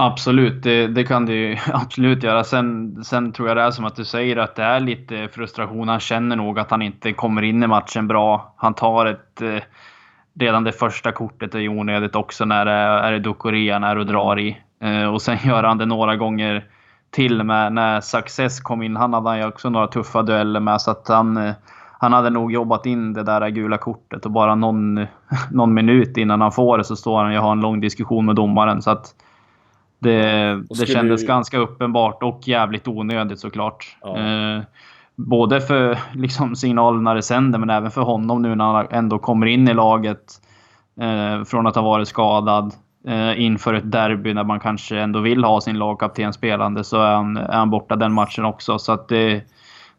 Absolut, det, det, kan det ju absolut göra. Sen, sen tror jag det är som att du säger att det är lite frustration. Han känner nog att han inte kommer in i matchen bra. Han tar ett... Eh, Eh, redan det första kortet är onödigt också när det är, är Dukorea när och drar i. Och sen gör han det några gånger till med när Success kom in. Han hade ju också några tuffa dueller med så att han, eh, han hade nog jobbat in det där gula kortet och bara någon, någon minut innan han får det så står han och har en lång diskussion med domaren. Så att det, det kändes du... ganska uppenbart och jävligt onödigt såklart. Ja. Eh, både för liksom, signalerna det sänder men även för honom nu när han ändå kommer in i laget eh, från att ha varit skadad eh, inför ett derby när man kanske ändå vill ha sin lagkapten spelande så är han, är han borta den matchen också. Så att det,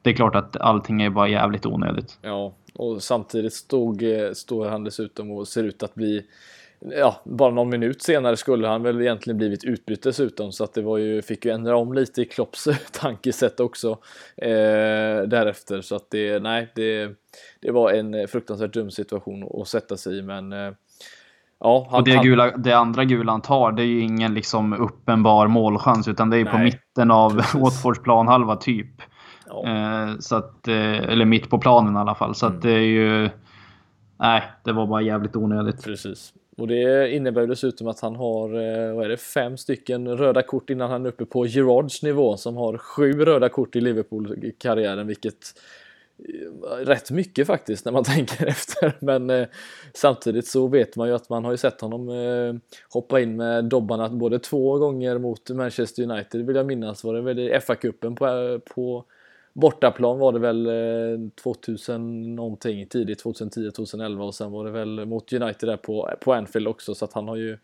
det är klart att allting är bara jävligt onödigt. Ja, och samtidigt stod, eh, står han dessutom och ser ut att bli Ja, bara någon minut senare skulle han väl egentligen blivit utbytt dessutom så att det var ju, fick ju ändra om lite i Klopps tankesätt också eh, därefter så att det, nej, det, det var en fruktansvärt dum situation att sätta sig i men eh, Ja, han, och det, gula, det andra gula han tar, det är ju ingen liksom uppenbar målchans, utan det är nej, på mitten av Watfords planhalva typ. Ja. Eh, så att, eh, eller mitt på planen i alla fall. Så mm. att det är ju... Nej, det var bara jävligt onödigt. Precis. Och det innebär dessutom att han har, eh, vad är det, fem stycken röda kort innan han är uppe på Gerards nivå som har sju röda kort i Liverpool-karriären, vilket eh, rätt mycket faktiskt när man tänker efter. Men eh, samtidigt så vet man ju att man har ju sett honom eh, hoppa in med dobbarna både två gånger mot Manchester United vill jag minnas. Var det väl i FA-cupen på, eh, på bortaplan var det väl eh, 2000 någonting tidigt 2010 2011 och sen var det väl mot United där på, på Anfield också så att han har ju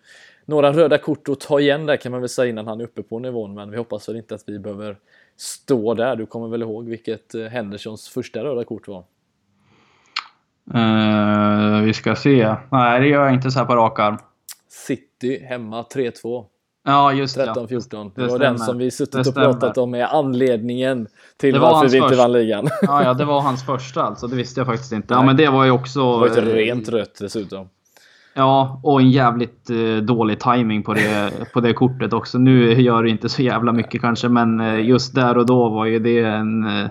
några röda kort att ta igen där kan man väl säga innan han är uppe på nivån men vi hoppas väl inte att vi behöver stå där. Du kommer väl ihåg vilket eh, Hendersons första röda kort var? Uh, vi ska se. Nej, det gör jag inte så här på rak arm. City hemma 3-2. Ja, just 13-14. Det, det, var den som vi suttit och pratat om är anledningen till varför vi inte vann ligan. Ja, ja, det var hans första alltså. Det visste jag faktiskt inte. Ja, men det var ju också... Det var ett rent rött dessutom. Ja, och en jävligt eh, dålig timing på det, på det kortet också. Nu gör det inte så jävla mycket kanske, men eh, just där och då var ju det en eh,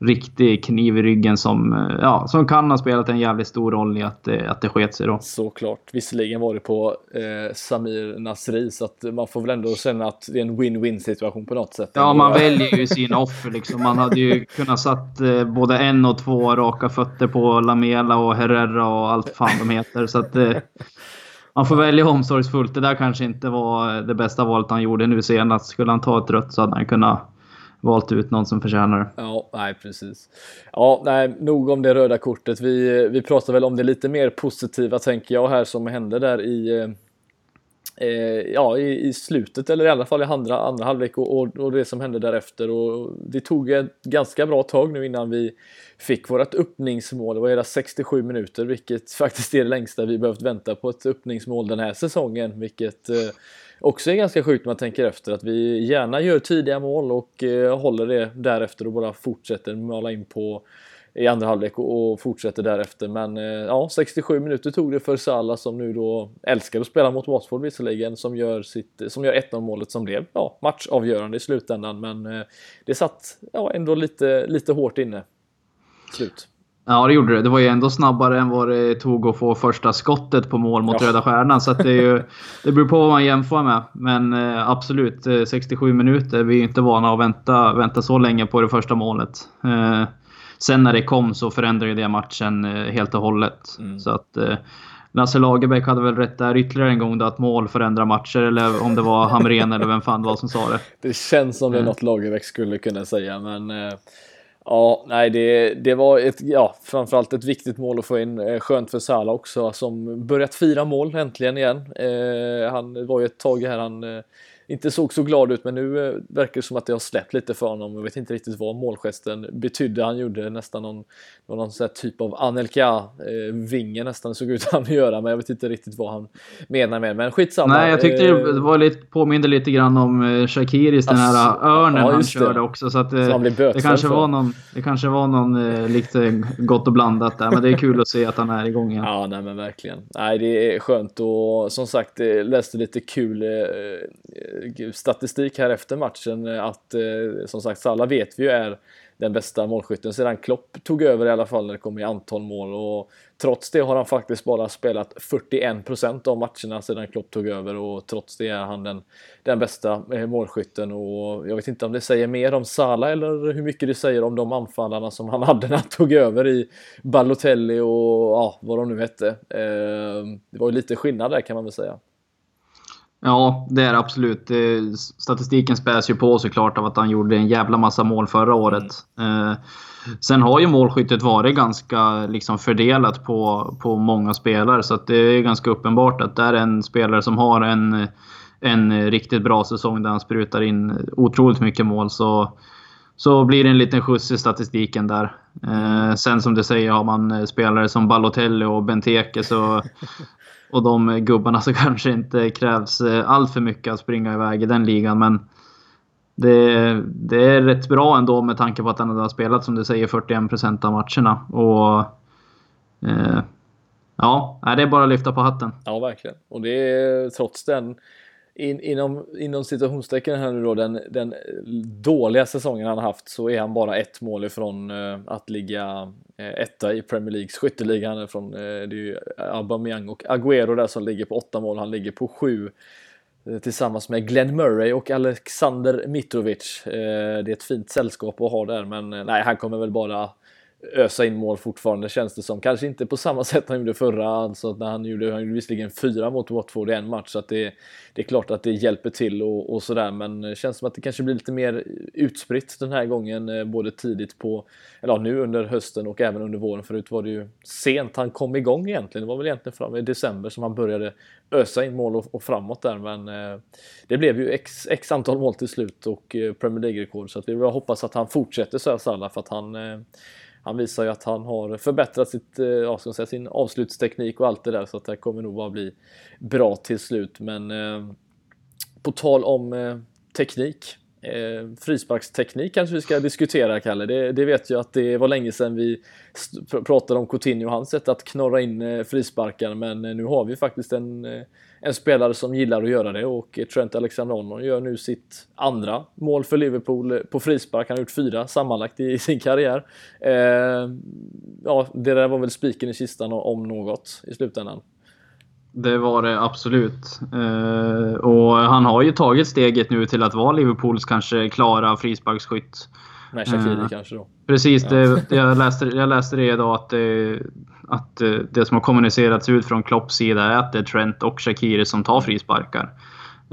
riktig kniv i ryggen som, eh, ja, som kan ha spelat en jävligt stor roll i att, eh, att det sket sig då. Såklart. Visserligen var det på eh, Samir Nasri så att man får väl ändå känna att det är en win-win situation på något sätt. Ja, man väljer ju sina offer liksom. Man hade ju kunnat satt eh, både en och två raka fötter på Lamela och Herrera och allt fan de heter. Så att, eh, man får välja omsorgsfullt. Det där kanske inte var det bästa valet han gjorde nu senast. Skulle han ta ett rött så hade han kunnat valt ut någon som förtjänar det. Ja, nej precis. Ja, nej, nog om det röda kortet. Vi, vi pratar väl om det lite mer positiva tänker jag här som hände där i eh Eh, ja, i, i, slutet eller i alla fall i andra, andra halvlek och, och, och, det som hände därefter. Och det tog ett ganska bra tag nu innan vi fick vårt öppningsmål. Det var hela 67 minuter, vilket faktiskt är det längsta vi behövt vänta på ett öppningsmål den här säsongen, vilket eh, också är ganska sjukt när man tänker efter att vi gärna gör tidiga mål och eh, håller det därefter och bara fortsätter mala in på i andra halvlek och, och fortsätter därefter. Men eh, ja, 67 minuter tog det för Salah som nu då älskar att spela mot Watford visserligen som gör, sitt, som gör 1-0 målet som blev ja, matchavgörande i slutändan. Men eh, det satt ja, ändå lite, lite hårt inne. Slut. Ja, det gjorde det. Det var ju ändå snabbare än vad det tog att få första skottet på mål mot ja. Röda Stjärnan. Så det, är ju, det beror på vad man jämför med. Men eh, absolut, 67 eh, minuter. Vi är ju inte vana att vänta, vänta så länge på det första målet. Eh, sen när det kom så förändrade det matchen helt och hållet. Mm. Så att, Lasse Lagerbäck hade väl rätt där ytterligare en gång då att mål förändrar matcher. Eller om det var Hamrén eller vem fan det var som sa det. Det känns som det är något Lagerbäck skulle kunna säga, men Ja, nej, det, det var ett, ja, framförallt ett viktigt mål att få in. Eh, skönt för Salah också, som börjat fira mål äntligen igen. Eh, han var ju ett tag här, han eh, inte såg så glad ut men nu eh, verkar det som att det har släppt lite för honom. Jag vet inte riktigt vad målgesten betydde. Han gjorde nästan någon, någon sån typ av Anelka-vinge eh, nästan såg ut han att göra men jag vet inte riktigt vad han menar med Men skitsamma. Nej, jag tyckte det eh, var lite, påminde lite grann om Shakiris, den här örnen ja, han körde också. Så att så han det, kanske var någon, det kanske var någon lite gott och blandat där men det är kul att se att han är igång igen. Ja, nej men verkligen. Nej, det är skönt och som sagt läste lite kul statistik här efter matchen eh, att eh, som sagt Salah vet vi ju är den bästa målskytten sedan Klopp tog över i alla fall när det kommer i antal mål och trots det har han faktiskt bara spelat 41% av matcherna sedan Klopp tog över och trots det är han den, den bästa eh, målskytten och jag vet inte om det säger mer om Salah eller hur mycket det säger om de anfallarna som han hade när han tog över i Balotelli och ja, vad de nu hette. Det var ju lite skillnad där kan man väl säga. Ja, det är absolut. Statistiken späs ju på såklart av att han gjorde en jävla massa mål förra året. Mm. Sen har ju målskyttet varit ganska liksom fördelat på, på många spelare. Så det är ganska uppenbart att det är en spelare som har en, en riktigt bra säsong där han sprutar in otroligt mycket mål. Så, så blir det en liten skjuts i statistiken där. Eh, sen som du säger, har man spelare som Balotelli och Benteke så och de gubbarna så kanske inte krävs eh, allt för mycket att springa iväg i den ligan. Men det, det är rätt bra ändå med tanke på att han har spelat som du säger 41 procent av matcherna. Och eh, Ja, det är bara att lyfta på hatten. Ja, verkligen. Och det är trots den in, inom, inom situationstecken här nu då, den, den dåliga säsongen han haft så är han bara ett mål ifrån eh, att ligga eh, etta i Premier Leagues skytteliga. Han är från, eh, det är ju Aubameyang och Agüero där som ligger på åtta mål, han ligger på sju eh, tillsammans med Glenn Murray och Alexander Mitrovic. Eh, det är ett fint sällskap att ha där, men eh, nej, han kommer väl bara ösa in mål fortfarande känns det som. Kanske inte på samma sätt han gjorde förra, alltså när han gjorde, han gjorde visserligen fyra mot Watford i en match så att det, det är klart att det hjälper till och, och sådär men det känns som att det kanske blir lite mer utspritt den här gången eh, både tidigt på, eller ja, nu under hösten och även under våren. Förut var det ju sent han kom igång egentligen. Det var väl egentligen fram i december som han började ösa in mål och, och framåt där men eh, det blev ju x, x antal mål till slut och eh, Premier League-rekord så att vi hoppas att han fortsätter så här Salah för att han eh, han visar ju att han har förbättrat sitt, eh, ja, ska säga, sin avslutsteknik och allt det där så att det kommer nog bara bli bra till slut. Men eh, på tal om eh, teknik. Eh, frisparksteknik kanske vi ska diskutera, Kalle. Det, det, vet jag att det var länge sedan vi pratade om Coutinho och hans sätt att knorra in eh, frisparkar, men eh, nu har vi faktiskt en, eh, en spelare som gillar att göra det och eh, Trent Alexander-Arnold gör nu sitt andra mål för Liverpool eh, på frispark. Han har gjort fyra sammanlagt i, i sin karriär. Eh, ja, det där var väl spiken i kistan om något i slutändan. Det var det absolut. Eh, och han har ju tagit steget nu till att vara Liverpools kanske klara frisparksskytt. Med Shaqiri eh, kanske då? Precis. Det, jag, läste, jag läste det idag att, det, att det som har kommunicerats ut från Klopps sida är att det är Trent och Shaqiri som tar frisparkar.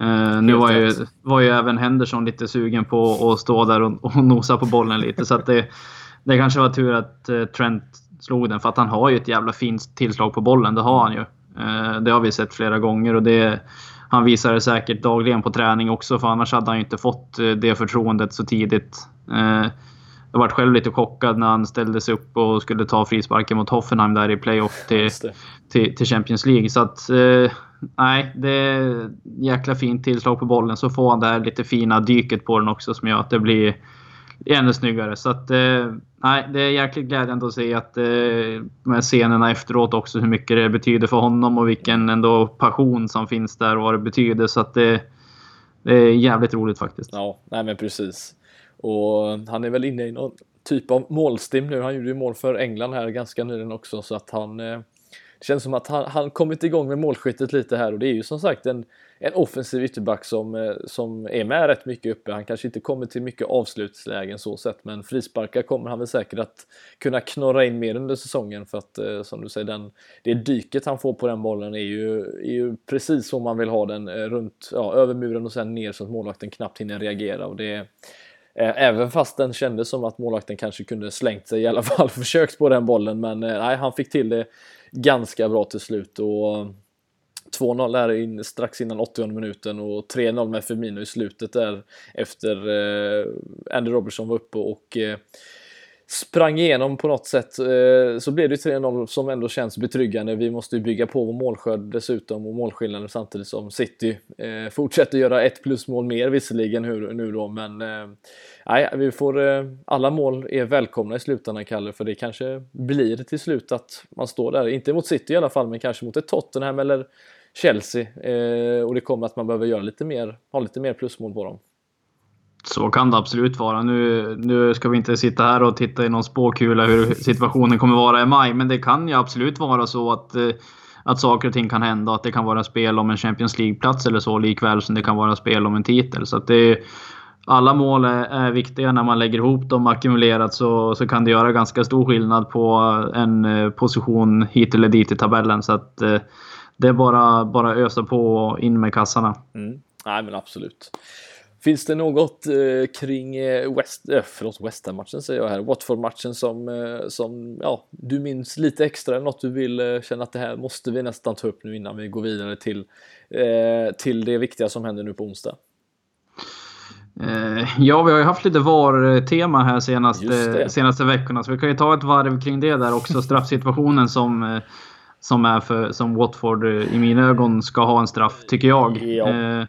Uh, nu var ju, var ju även Henderson lite sugen på att stå där och, och nosa på bollen lite. Så att det, det kanske var tur att Trent slog den. För att han har ju ett jävla fint tillslag på bollen. Det har han ju. Uh, det har vi sett flera gånger. Och det, han visar det säkert dagligen på träning också. För annars hade han ju inte fått det förtroendet så tidigt. Jag varit själv lite chockad när han ställde sig upp och skulle ta frisparken mot Hoffenheim där i playoff till, till, till, Champions League. Så att, eh, nej, det är jäkla fint tillslag på bollen. Så får han det här lite fina dyket på den också som gör att det blir ännu snyggare. Så att, eh, nej, det är jäkligt glädjande att se att eh, med scenerna efteråt också hur mycket det betyder för honom och vilken ändå passion som finns där och vad det betyder. Så att det, det är jävligt roligt faktiskt. Ja, nej men precis. Och han är väl inne i någon typ av målstim nu. Han gjorde ju mål för England här ganska nyligen också så att han eh, det känns som att han, han kommit igång med målskyttet lite här och det är ju som sagt en, en offensiv ytterback som, eh, som är med rätt mycket uppe. Han kanske inte kommer till mycket avslutslägen så sett men frisparkar kommer han väl säkert att kunna knorra in mer under säsongen för att eh, som du säger den, det dyket han får på den bollen är ju, är ju precis som man vill ha den eh, runt, ja, över muren och sen ner så att målvakten knappt hinner reagera och det även fast den kändes som att målvakten kanske kunde slängt sig i alla fall försökt på den bollen men nej, han fick till det ganska bra till slut och eh, 2-0 där in, strax innan 80 minuten och 3-0 med Firmino i slutet där efter eh, Andy Robertson var uppe och eh, sprang igenom på något sätt eh, så blev det 3-0 som ändå känns betryggande. Vi måste ju bygga på vår målskörd dessutom och målskillnaden samtidigt som City eh, fortsätter göra ett plus mål mer visserligen nu då men eh, nej, vi får alla mål är välkomna i slutändan Kalle för det kanske blir till slut att man står där, inte mot City i alla fall men kanske mot ett Tottenham eller Chelsea och det kommer att man behöver göra lite mer, ha lite mer plusmål på dem. Så kan det absolut vara. Nu, nu ska vi inte sitta här och titta i någon spåkula hur situationen kommer vara i maj, men det kan ju absolut vara så att, eh, att saker och ting kan hända. Att det kan vara spel om en Champions League-plats eller så, likväl som det kan vara spel om en titel. Så att det, alla mål är, är, viktiga. När man lägger ihop dem ackumulerat så, så kan det göra ganska stor skillnad på en eh, position hit eller dit i tabellen. Så att eh, det är bara, bara ösa på och in med kassarna. Mm. Nej, men absolut. Finns det något eh, kring eh, West, eh, förlåt, West Ham-matchen säger jag här, Watford-matchen som, eh, som ja, du minns lite extra, något du vill eh, känna att det här måste vi nästan ta upp nu innan vi går vidare till, eh, till det viktiga som händer nu på onsdag? Eh, ja, vi har ju haft lite VAR-tema här senaste, senaste veckorna, så vi kan ju ta ett varv kring det där också. Straffsituationen som, som, är för, som Watford i mina ögon ska ha en straff, tycker jag. Ja.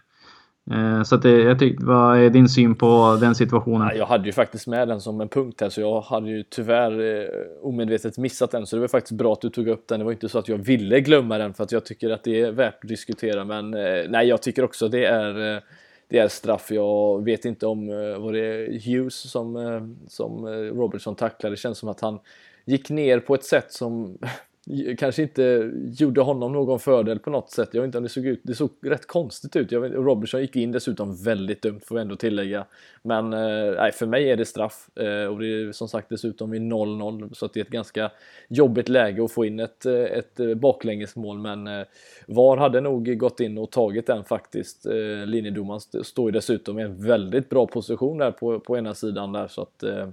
Eh, så att det, jag tyck, vad är din syn på den situationen? Jag hade ju faktiskt med den som en punkt här så jag hade ju tyvärr eh, omedvetet missat den så det var faktiskt bra att du tog upp den. Det var inte så att jag ville glömma den för att jag tycker att det är värt att diskutera men eh, nej jag tycker också det är eh, det är straff. Jag vet inte om eh, var det Hughes som, eh, som Robertson tacklade. Det känns som att han gick ner på ett sätt som kanske inte gjorde honom någon fördel på något sätt. Jag vet inte om det såg ut, det såg rätt konstigt ut. Jag vet, Robertson gick in dessutom väldigt dumt får vi ändå tillägga. Men eh, för mig är det straff eh, och det är som sagt dessutom i 0-0 så att det är ett ganska jobbigt läge att få in ett, eh, ett eh, baklängesmål. Men eh, VAR hade nog gått in och tagit den faktiskt. Eh, linjedomaren står ju dessutom i en väldigt bra position där på, på ena sidan där så att eh,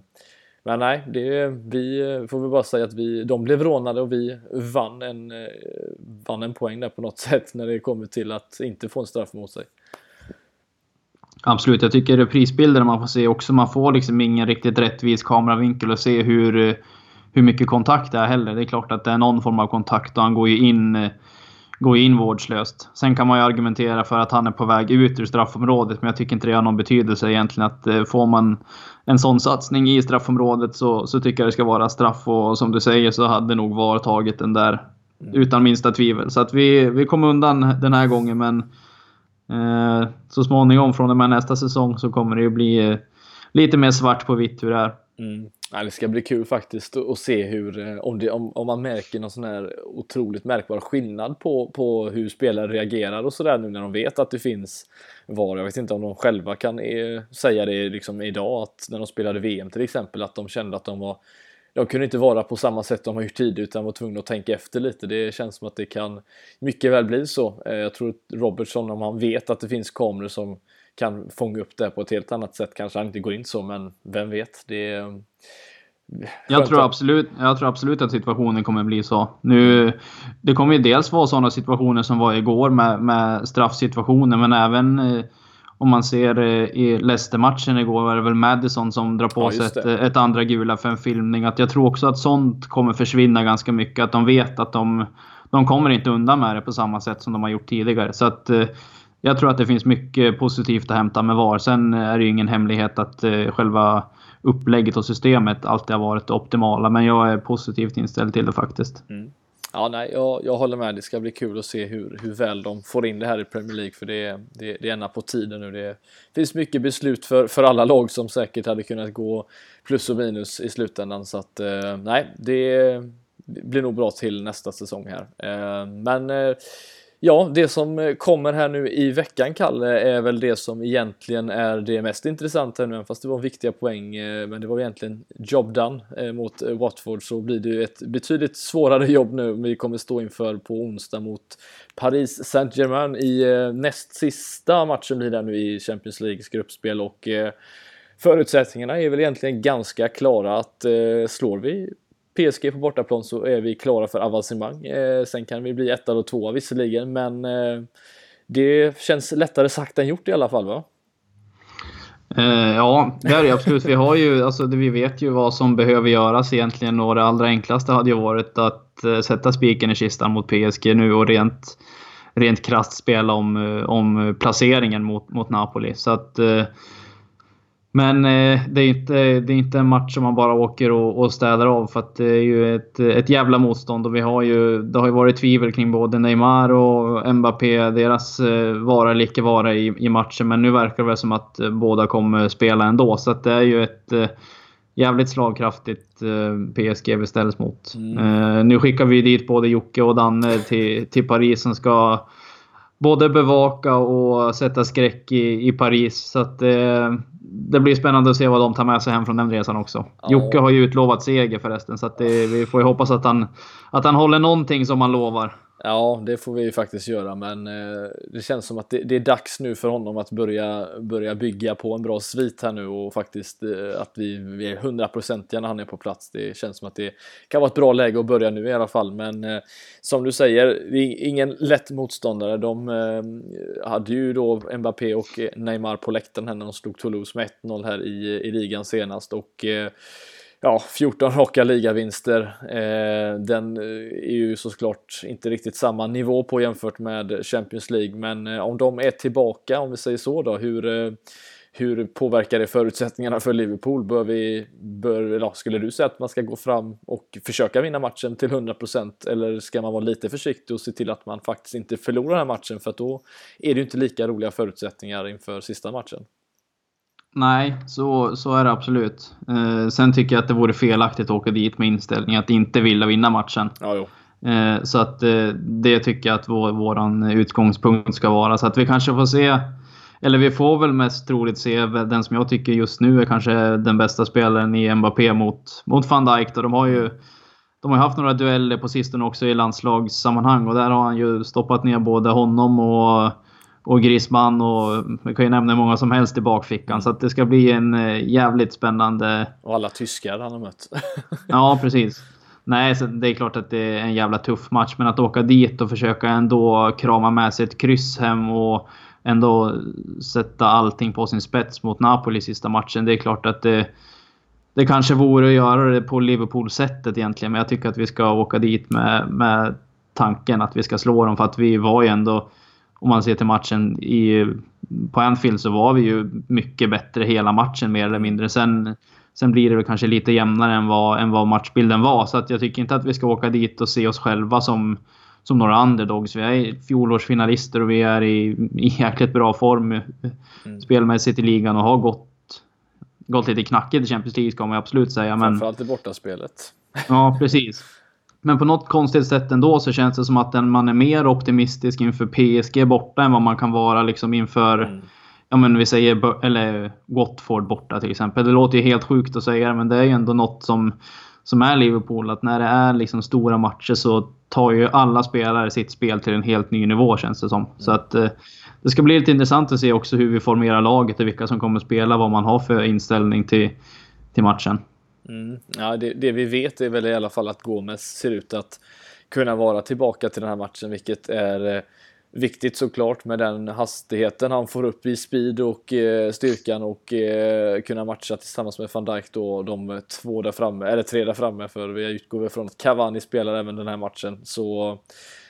men nej, det, vi eh, får väl bara säga att vi, de blev rånade och vi vann en, eh, vann en poäng där på något sätt när det kommer till att inte få en straff mot sig. Absolut, jag tycker prisbilderna man får se också, man får liksom ingen riktigt rättvis kameravinkel och se hur, eh, hur mycket kontakt det är heller. Det är klart att det är någon form av kontakt och han går ju in gå in vårdslöst. Sen kan man ju argumentera för att han är på väg ut ur straffområdet, men jag tycker inte det har någon betydelse egentligen. Att eh, får man en sån satsning i straffområdet så, så tycker jag det ska vara straff och som du säger så hade nog VAR tagit den där mm. utan minsta tvivel. Så att vi, vi kom undan den här gången, men eh, så småningom från och med nästa säsong så kommer det ju bli eh, lite mer svart på vitt hur det är. Mm. Ja, det ska bli kul faktiskt att se hur, eh, om, det, om, om man märker någon sån här otroligt märkbar skillnad på, på hur spelare reagerar och sådär nu när de vet att det finns VAR. Jag vet inte om de själva kan eh, säga det liksom idag, att när de spelade VM till exempel, att de kände att de var de kunde inte vara på samma sätt de har gjort tidigare utan var tvungna att tänka efter lite. Det känns som att det kan mycket väl bli så. Eh, jag tror att Robertson, om han vet att det finns kameror som kan fånga upp det på ett helt annat sätt. Kanske han inte går in så, men vem vet? Det är, jag tror, absolut, jag tror absolut att situationen kommer bli så. Nu, det kommer ju dels vara sådana situationer som var igår med, med straffsituationer, men även eh, om man ser eh, i Leicester-matchen igår var det väl Madison som drar på ja, sig ett, ett, andra gula för en filmning. Att jag tror också att sånt kommer försvinna ganska mycket. Att de vet att de, de kommer inte undan med det på samma sätt som de har gjort tidigare. Så att eh, jag tror att det finns mycket positivt att hämta med VAR. Sen är det ju ingen hemlighet att eh, själva upplägget och systemet alltid har varit det optimala. Men jag är positivt inställd till det faktiskt. Mm. Ja, nej, jag, jag håller med. Det ska bli kul att se hur, hur väl de får in det här i Premier League. För det, det, det är ena på tiden nu. Det finns mycket beslut för, för alla lag som säkert hade kunnat gå plus och minus i slutändan. Så att eh, nej, det blir nog bra till nästa säsong här. Eh, men eh, Ja, det som eh, kommer här nu i veckan, Kalle, är väl det som egentligen är det mest intressanta nu, fast det var viktiga poäng, eh, men det var egentligen job done eh, mot Watford, så blir det ju ett betydligt svårare jobb nu. Vi kommer stå inför på onsdag mot Paris Saint-Germain i näst sista matchen blir det nu i Champions Leagues gruppspel och förutsättningarna är väl egentligen ganska klara att slår vi PSG på bortaplan så är vi klara för avancemang. Eh, sen kan vi bli etta och tvåa visserligen, men eh, det känns lättare sagt än gjort i alla fall va? Eh, ja, det är det absolut. Vi, har ju, alltså, vi vet ju vad som behöver göras egentligen och det allra enklaste hade ju varit att eh, sätta spiken i kistan mot PSG nu och rent, rent krasst spela om, eh, om placeringen mot, mot Napoli. Så att eh, men eh, det, är inte, det är inte en match som man bara åker och, och städar av för att det är ju ett, ett jävla motstånd och vi har ju, det har ju varit tvivel kring både Neymar och Mbappé, deras eh, vara eller icke vara i, i matchen. Men nu verkar det väl som att eh, båda kommer spela ändå. Så att det är ju ett eh, jävligt slagkraftigt eh, PSG vi ställs mot. Mm. Eh, nu skickar vi dit både Jocke och Danne till, till Paris som ska både bevaka och sätta skräck i, i Paris. Så att, det blir spännande att se vad de tar med sig hem från den resan också. Ja. Jocke har ju utlovat seger förresten, så det, vi får ju hoppas att han, att han håller någonting som han lovar. Ja, det får vi ju faktiskt göra, men eh, det känns som att det, det, är dags nu för honom att börja, börja bygga på en bra svit här nu och faktiskt eh, att vi, vi är hundraprocentiga när han är på plats. Det känns som att det kan vara ett bra läge att börja nu i alla fall, men eh, som du säger, det är ingen lätt motståndare. De eh, hade ju då Mbappé och Neymar på läktaren när de slog Toulouse med 1-0 här i, i ligan senast och eh, ja, 14 raka ligavinster. Eh, den eh, är ju såklart inte riktigt samma nivå på jämfört med Champions League, men eh, om de är tillbaka, om vi säger så då, hur, eh, hur påverkar det förutsättningarna för Liverpool? Bör vi, bör, ja, skulle du säga att man ska gå fram och försöka vinna matchen till 100% eller ska man vara lite försiktig och se till att man faktiskt inte förlorar den här matchen för att då är det ju inte lika roliga förutsättningar inför sista matchen. Nej, så, så är det absolut. Eh, sen tycker jag att det vore felaktigt att åka dit med inställning att inte vilja vinna matchen. Ja, eh, så att eh, det tycker jag att vår våran utgångspunkt ska vara. Så att vi kanske får se, eller vi får väl mest troligt se den som jag tycker just nu är kanske den bästa spelaren i Mbappé mot, mot van Dijk. Då. De har ju de har haft några dueller på sistone också i landslagssammanhang och där har han ju stoppat ner både honom och och Griezmann och vi kan ju nämna många som helst i bakfickan. Så att det ska bli en eh, jävligt spännande... Och alla tyskar han har mött. ja, precis. Nej, så det är klart att det är en jävla tuff match, men att åka dit och försöka ändå krama med sig ett kryss hem och ändå sätta allting på sin spets mot Napoli sista matchen. Det är klart att det, det kanske vore att göra det på Liverpool-sättet egentligen, men jag tycker att vi ska åka dit med, med tanken att vi ska slå dem för att vi var ju ändå, om man ser till matchen i, på Anfield så var vi ju mycket bättre hela matchen mer eller mindre. Sen, sen blir det väl kanske lite jämnare än vad, än vad matchbilden var. Så att jag tycker inte att vi ska åka dit och se oss själva som, som några underdogs. Vi är fjolårsfinalister och vi är i, i jäkligt bra form mm. spelmässigt i ligan och har gått, gått lite knackigt i Champions League ska man absolut säga. Men, Framförallt i bortaspelet. Ja, precis. Men på något konstigt sätt ändå så känns det som att man är mer optimistisk inför PSG borta än vad man kan vara liksom inför mm. Ja men vi säger eller Watford borta till exempel. Det låter ju helt sjukt att säga det men det är ju ändå något som, som är Liverpool. Att när det är liksom stora matcher så tar ju alla spelare sitt spel till en helt ny nivå känns det som. Mm. Så att eh, det ska bli lite intressant att se också hur vi formerar laget och vilka som kommer spela, vad man har för inställning till, till matchen. Mm. Ja, det, det, vi vet är väl i alla fall att Gomes ser ut att kunna vara tillbaka till den här matchen, vilket är eh, viktigt såklart med den hastigheten han får upp i speed och eh, styrkan och eh, kunna matcha tillsammans med van Dijk då de två där framme, eller tre där framme för vi utgår väl från att Cavani spelar även den här matchen. Så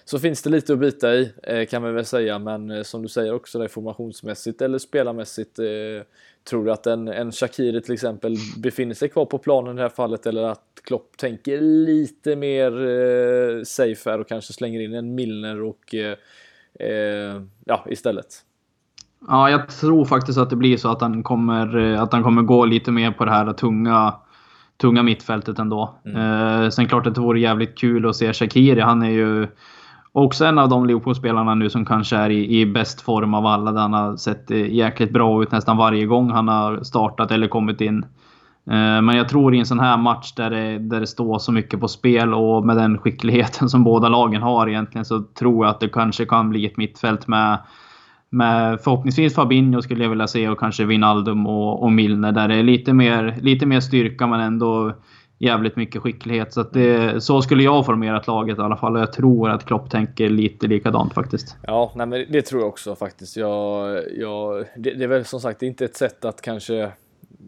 så finns det lite att bita i eh, kan vi väl säga, men eh, som du säger också det formationsmässigt eller spelarmässigt. Eh, Eh, tror du att en, en Shakiri till exempel befinner sig kvar på planen i det här fallet eller att Klopp tänker lite mer eh, safe här och kanske slänger in en Milner och eh, ja, istället? Ja, jag tror faktiskt att det blir så att han kommer, att han kommer gå lite mer på det här tunga tunga mittfältet ändå. Mm. Eh, sen klart att det vore jävligt kul att se Shakiri. Han är ju Också en av de Liverpool-spelarna nu som kanske är i, i bäst form av alla. Där han har sett eh, jäkligt bra ut nästan varje gång han har startat eller kommit in. Eh, men jag tror i en sån här match där det, där det står så mycket på spel och med den skickligheten som båda lagen har egentligen så tror jag att det kanske kan bli ett mittfält med, med förhoppningsvis Fabinho skulle jag vilja se och kanske Wijnaldum och, och Milner där det är lite mer, lite mer styrka men ändå jävligt mycket skicklighet. Så, det, så skulle jag formerat laget i alla fall. Och jag tror att Klopp tänker lite likadant faktiskt. Ja, nej, men det tror jag också faktiskt. Jag, jag, det, det är väl som sagt inte ett sätt att kanske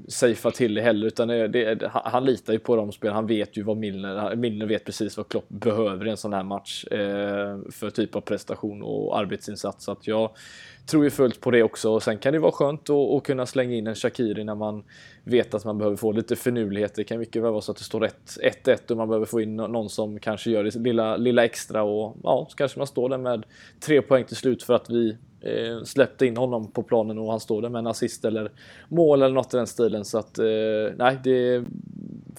safea till det heller, utan det, det, han litar ju på de spel. Han vet ju vad Milner, Milner vet precis vad Klopp behöver i en sån här match eh, för typ av prestation och arbetsinsats. Så att jag tror ju fullt på det också. Och sen kan det vara skönt att, kunna slänga in en Shakiri när man vet att man behöver få lite förnulighet. Det kan mycket väl vara så att det står 1-1 och man behöver få in någon som kanske gör det lilla, lilla extra och ja, så kanske man står där med tre poäng till slut för att vi eh, släppte in honom på planen och han står där med en assist eller mål eller något i den stilen. Så att eh, nej, det är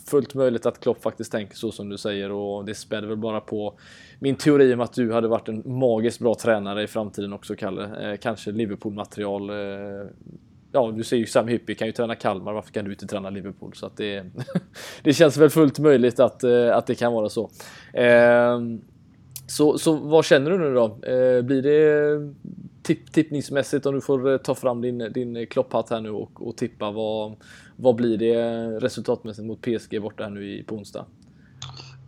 fullt möjligt att Klopp faktiskt tänker så som du säger och det späder väl bara på min teori om att du hade varit en magiskt bra tränare i framtiden också, Kalle. Eh, kanske Liverpool-material. Eh, ja, du ser ju Sam Hyppie kan ju träna Kalmar, varför kan du inte träna Liverpool? Så att det, det känns väl fullt möjligt att, eh, att det kan vara så. Eh, så, så vad känner du nu då? Eh, blir det tipp, tippningsmässigt om du får eh, ta fram din, din klopphatt här nu och, och tippa vad, vad blir det resultatmässigt mot PSG borta här nu i, på onsdag?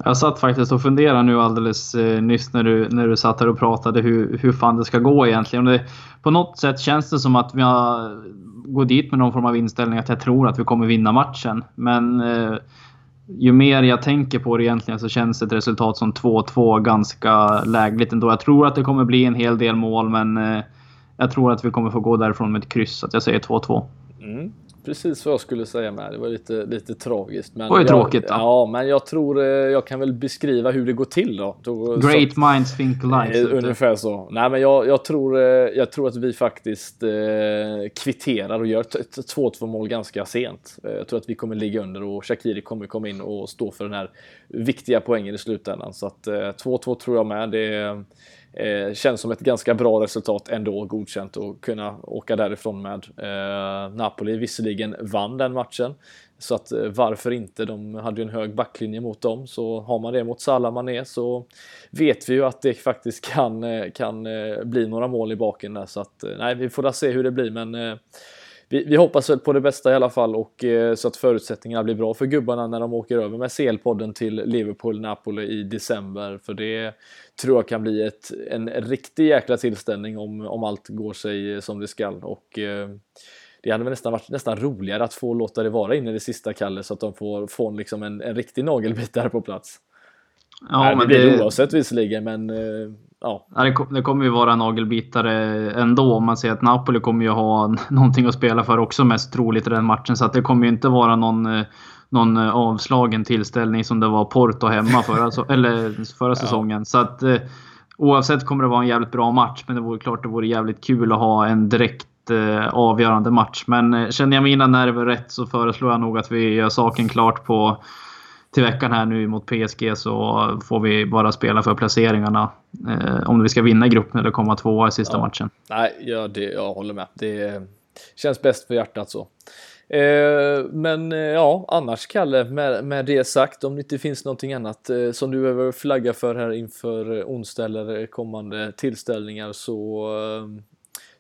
Jag satt faktiskt och funderade nu alldeles eh, nyss när du, när du satt här och pratade hur, hur fan det ska gå egentligen. Det, på något sätt känns det som att vi har gått dit med någon form av inställning att jag tror att vi kommer vinna matchen. Men eh, ju mer jag tänker på det egentligen så känns ett resultat som 2-2 ganska lägligt ändå. Jag tror att det kommer bli en hel del mål men eh, jag tror att vi kommer få gå därifrån med ett kryss. Så jag säger 2-2. Mm precis vad jag skulle säga med. Det var lite, lite tragiskt. Men det var ju tråkigt då. Ja, men jag tror eh, jag kan väl beskriva hur det går till då. Great så, minds think alike. Eh, ungefär så. Nej, men jag, jag, tror, eh, jag tror att vi faktiskt eh, kvitterar och gör 2-2 mål ganska sent. Jag tror att vi kommer ligga under och Shakiri kommer komma in och stå för den här viktiga poängen i slutändan. Så att 2-2 tror jag med. Det Eh, känns som ett ganska bra resultat ändå, godkänt att kunna åka därifrån med. Eh, Napoli visserligen vann den matchen, så att eh, varför inte? De hade ju en hög backlinje mot dem, så har man det mot Salah Mané så vet vi ju att det faktiskt kan, eh, kan eh, bli några mål i baken där, så att eh, nej, vi får se hur det blir, men eh, vi, vi, hoppas väl på det bästa i alla fall och eh, så att förutsättningarna blir bra för gubbarna när de åker över med CL-podden till Liverpool, Napoli i december. För det tror jag kan bli ett, en riktig jäkla tillställning om, om allt går sig som det skall. Och, eh, det hade väl nästan varit nästan roligare att få låta det vara in i det sista Kalle så att de får, får liksom en, en riktig nagelbit där på plats. Ja, Nej, men det blir det oavsett visserligen, men uh, ja. Det, kommer ju vara en nagelbitare ändå. Om man ser att Napoli kommer ju ha någonting att spela för också mest troligt i den matchen. Så att det kommer ju inte vara någon någon avslagen tillställning som det var Porto hemma förra, eller förra ja. säsongen. Så att oavsett kommer det vara en jävligt bra match. Men det vore klart det vore jävligt kul att ha en direkt eh, avgörande match. Men eh, känner jag mina nerver rätt så föreslår jag nog att vi gör saken klart på till veckan här nu mot PSG så får vi bara spela för placeringarna. Eh, om vi ska vinna gruppen eller komma tvåa i sista ja. matchen. Nej, ja, det, jag håller med. Det känns bäst för hjärtat så. Eh, men eh, ja, annars Kalle, med, med det sagt, om det inte finns någonting annat eh, som du behöver flagga för här inför onsdag eller kommande tillställningar så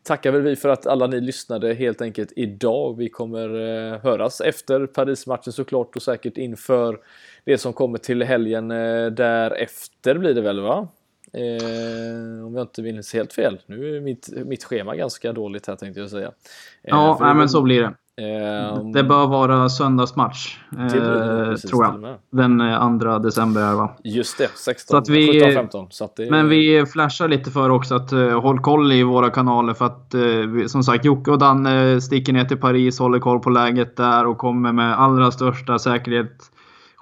tackar väl vi för att alla ni lyssnade helt enkelt idag. Vi kommer eh, höras efter Paris-matchen såklart och säkert inför det som kommer till helgen eh, därefter blir det väl va? Eh, om jag inte minns helt fel. Nu är mitt, mitt schema ganska dåligt här tänkte jag säga. Ja, nej, men så blir det. Um, det bör vara söndagsmatch. Eh, tror jag. Den 2 eh, december är va? Just det, 16, så att vi, 17, 15. Så det, men vi flashar lite för också att uh, håll koll i våra kanaler för att uh, som sagt Jocke och Danne sticker ner till Paris, håller koll på läget där och kommer med allra största säkerhet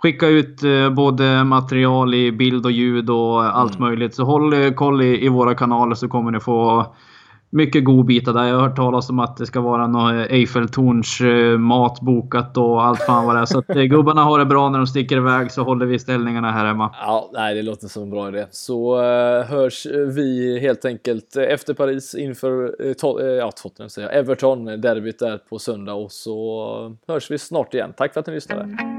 skicka ut uh, både material i bild och ljud och allt mm. möjligt. Så håll koll i, i våra kanaler så kommer ni få mycket godbitar där. Jag har hört talas om att det ska vara något Eiffeltorns eh, mat bokat och allt fan vad det är. Så att eh, gubbarna har det bra när de sticker iväg så håller vi ställningarna här hemma. Ja, nej, det låter som en bra idé. Så uh, hörs vi helt enkelt efter Paris inför uh, to uh, ja, Tottenham säger jag, Everton, derbyt där på söndag och så hörs vi snart igen. Tack för att ni lyssnade.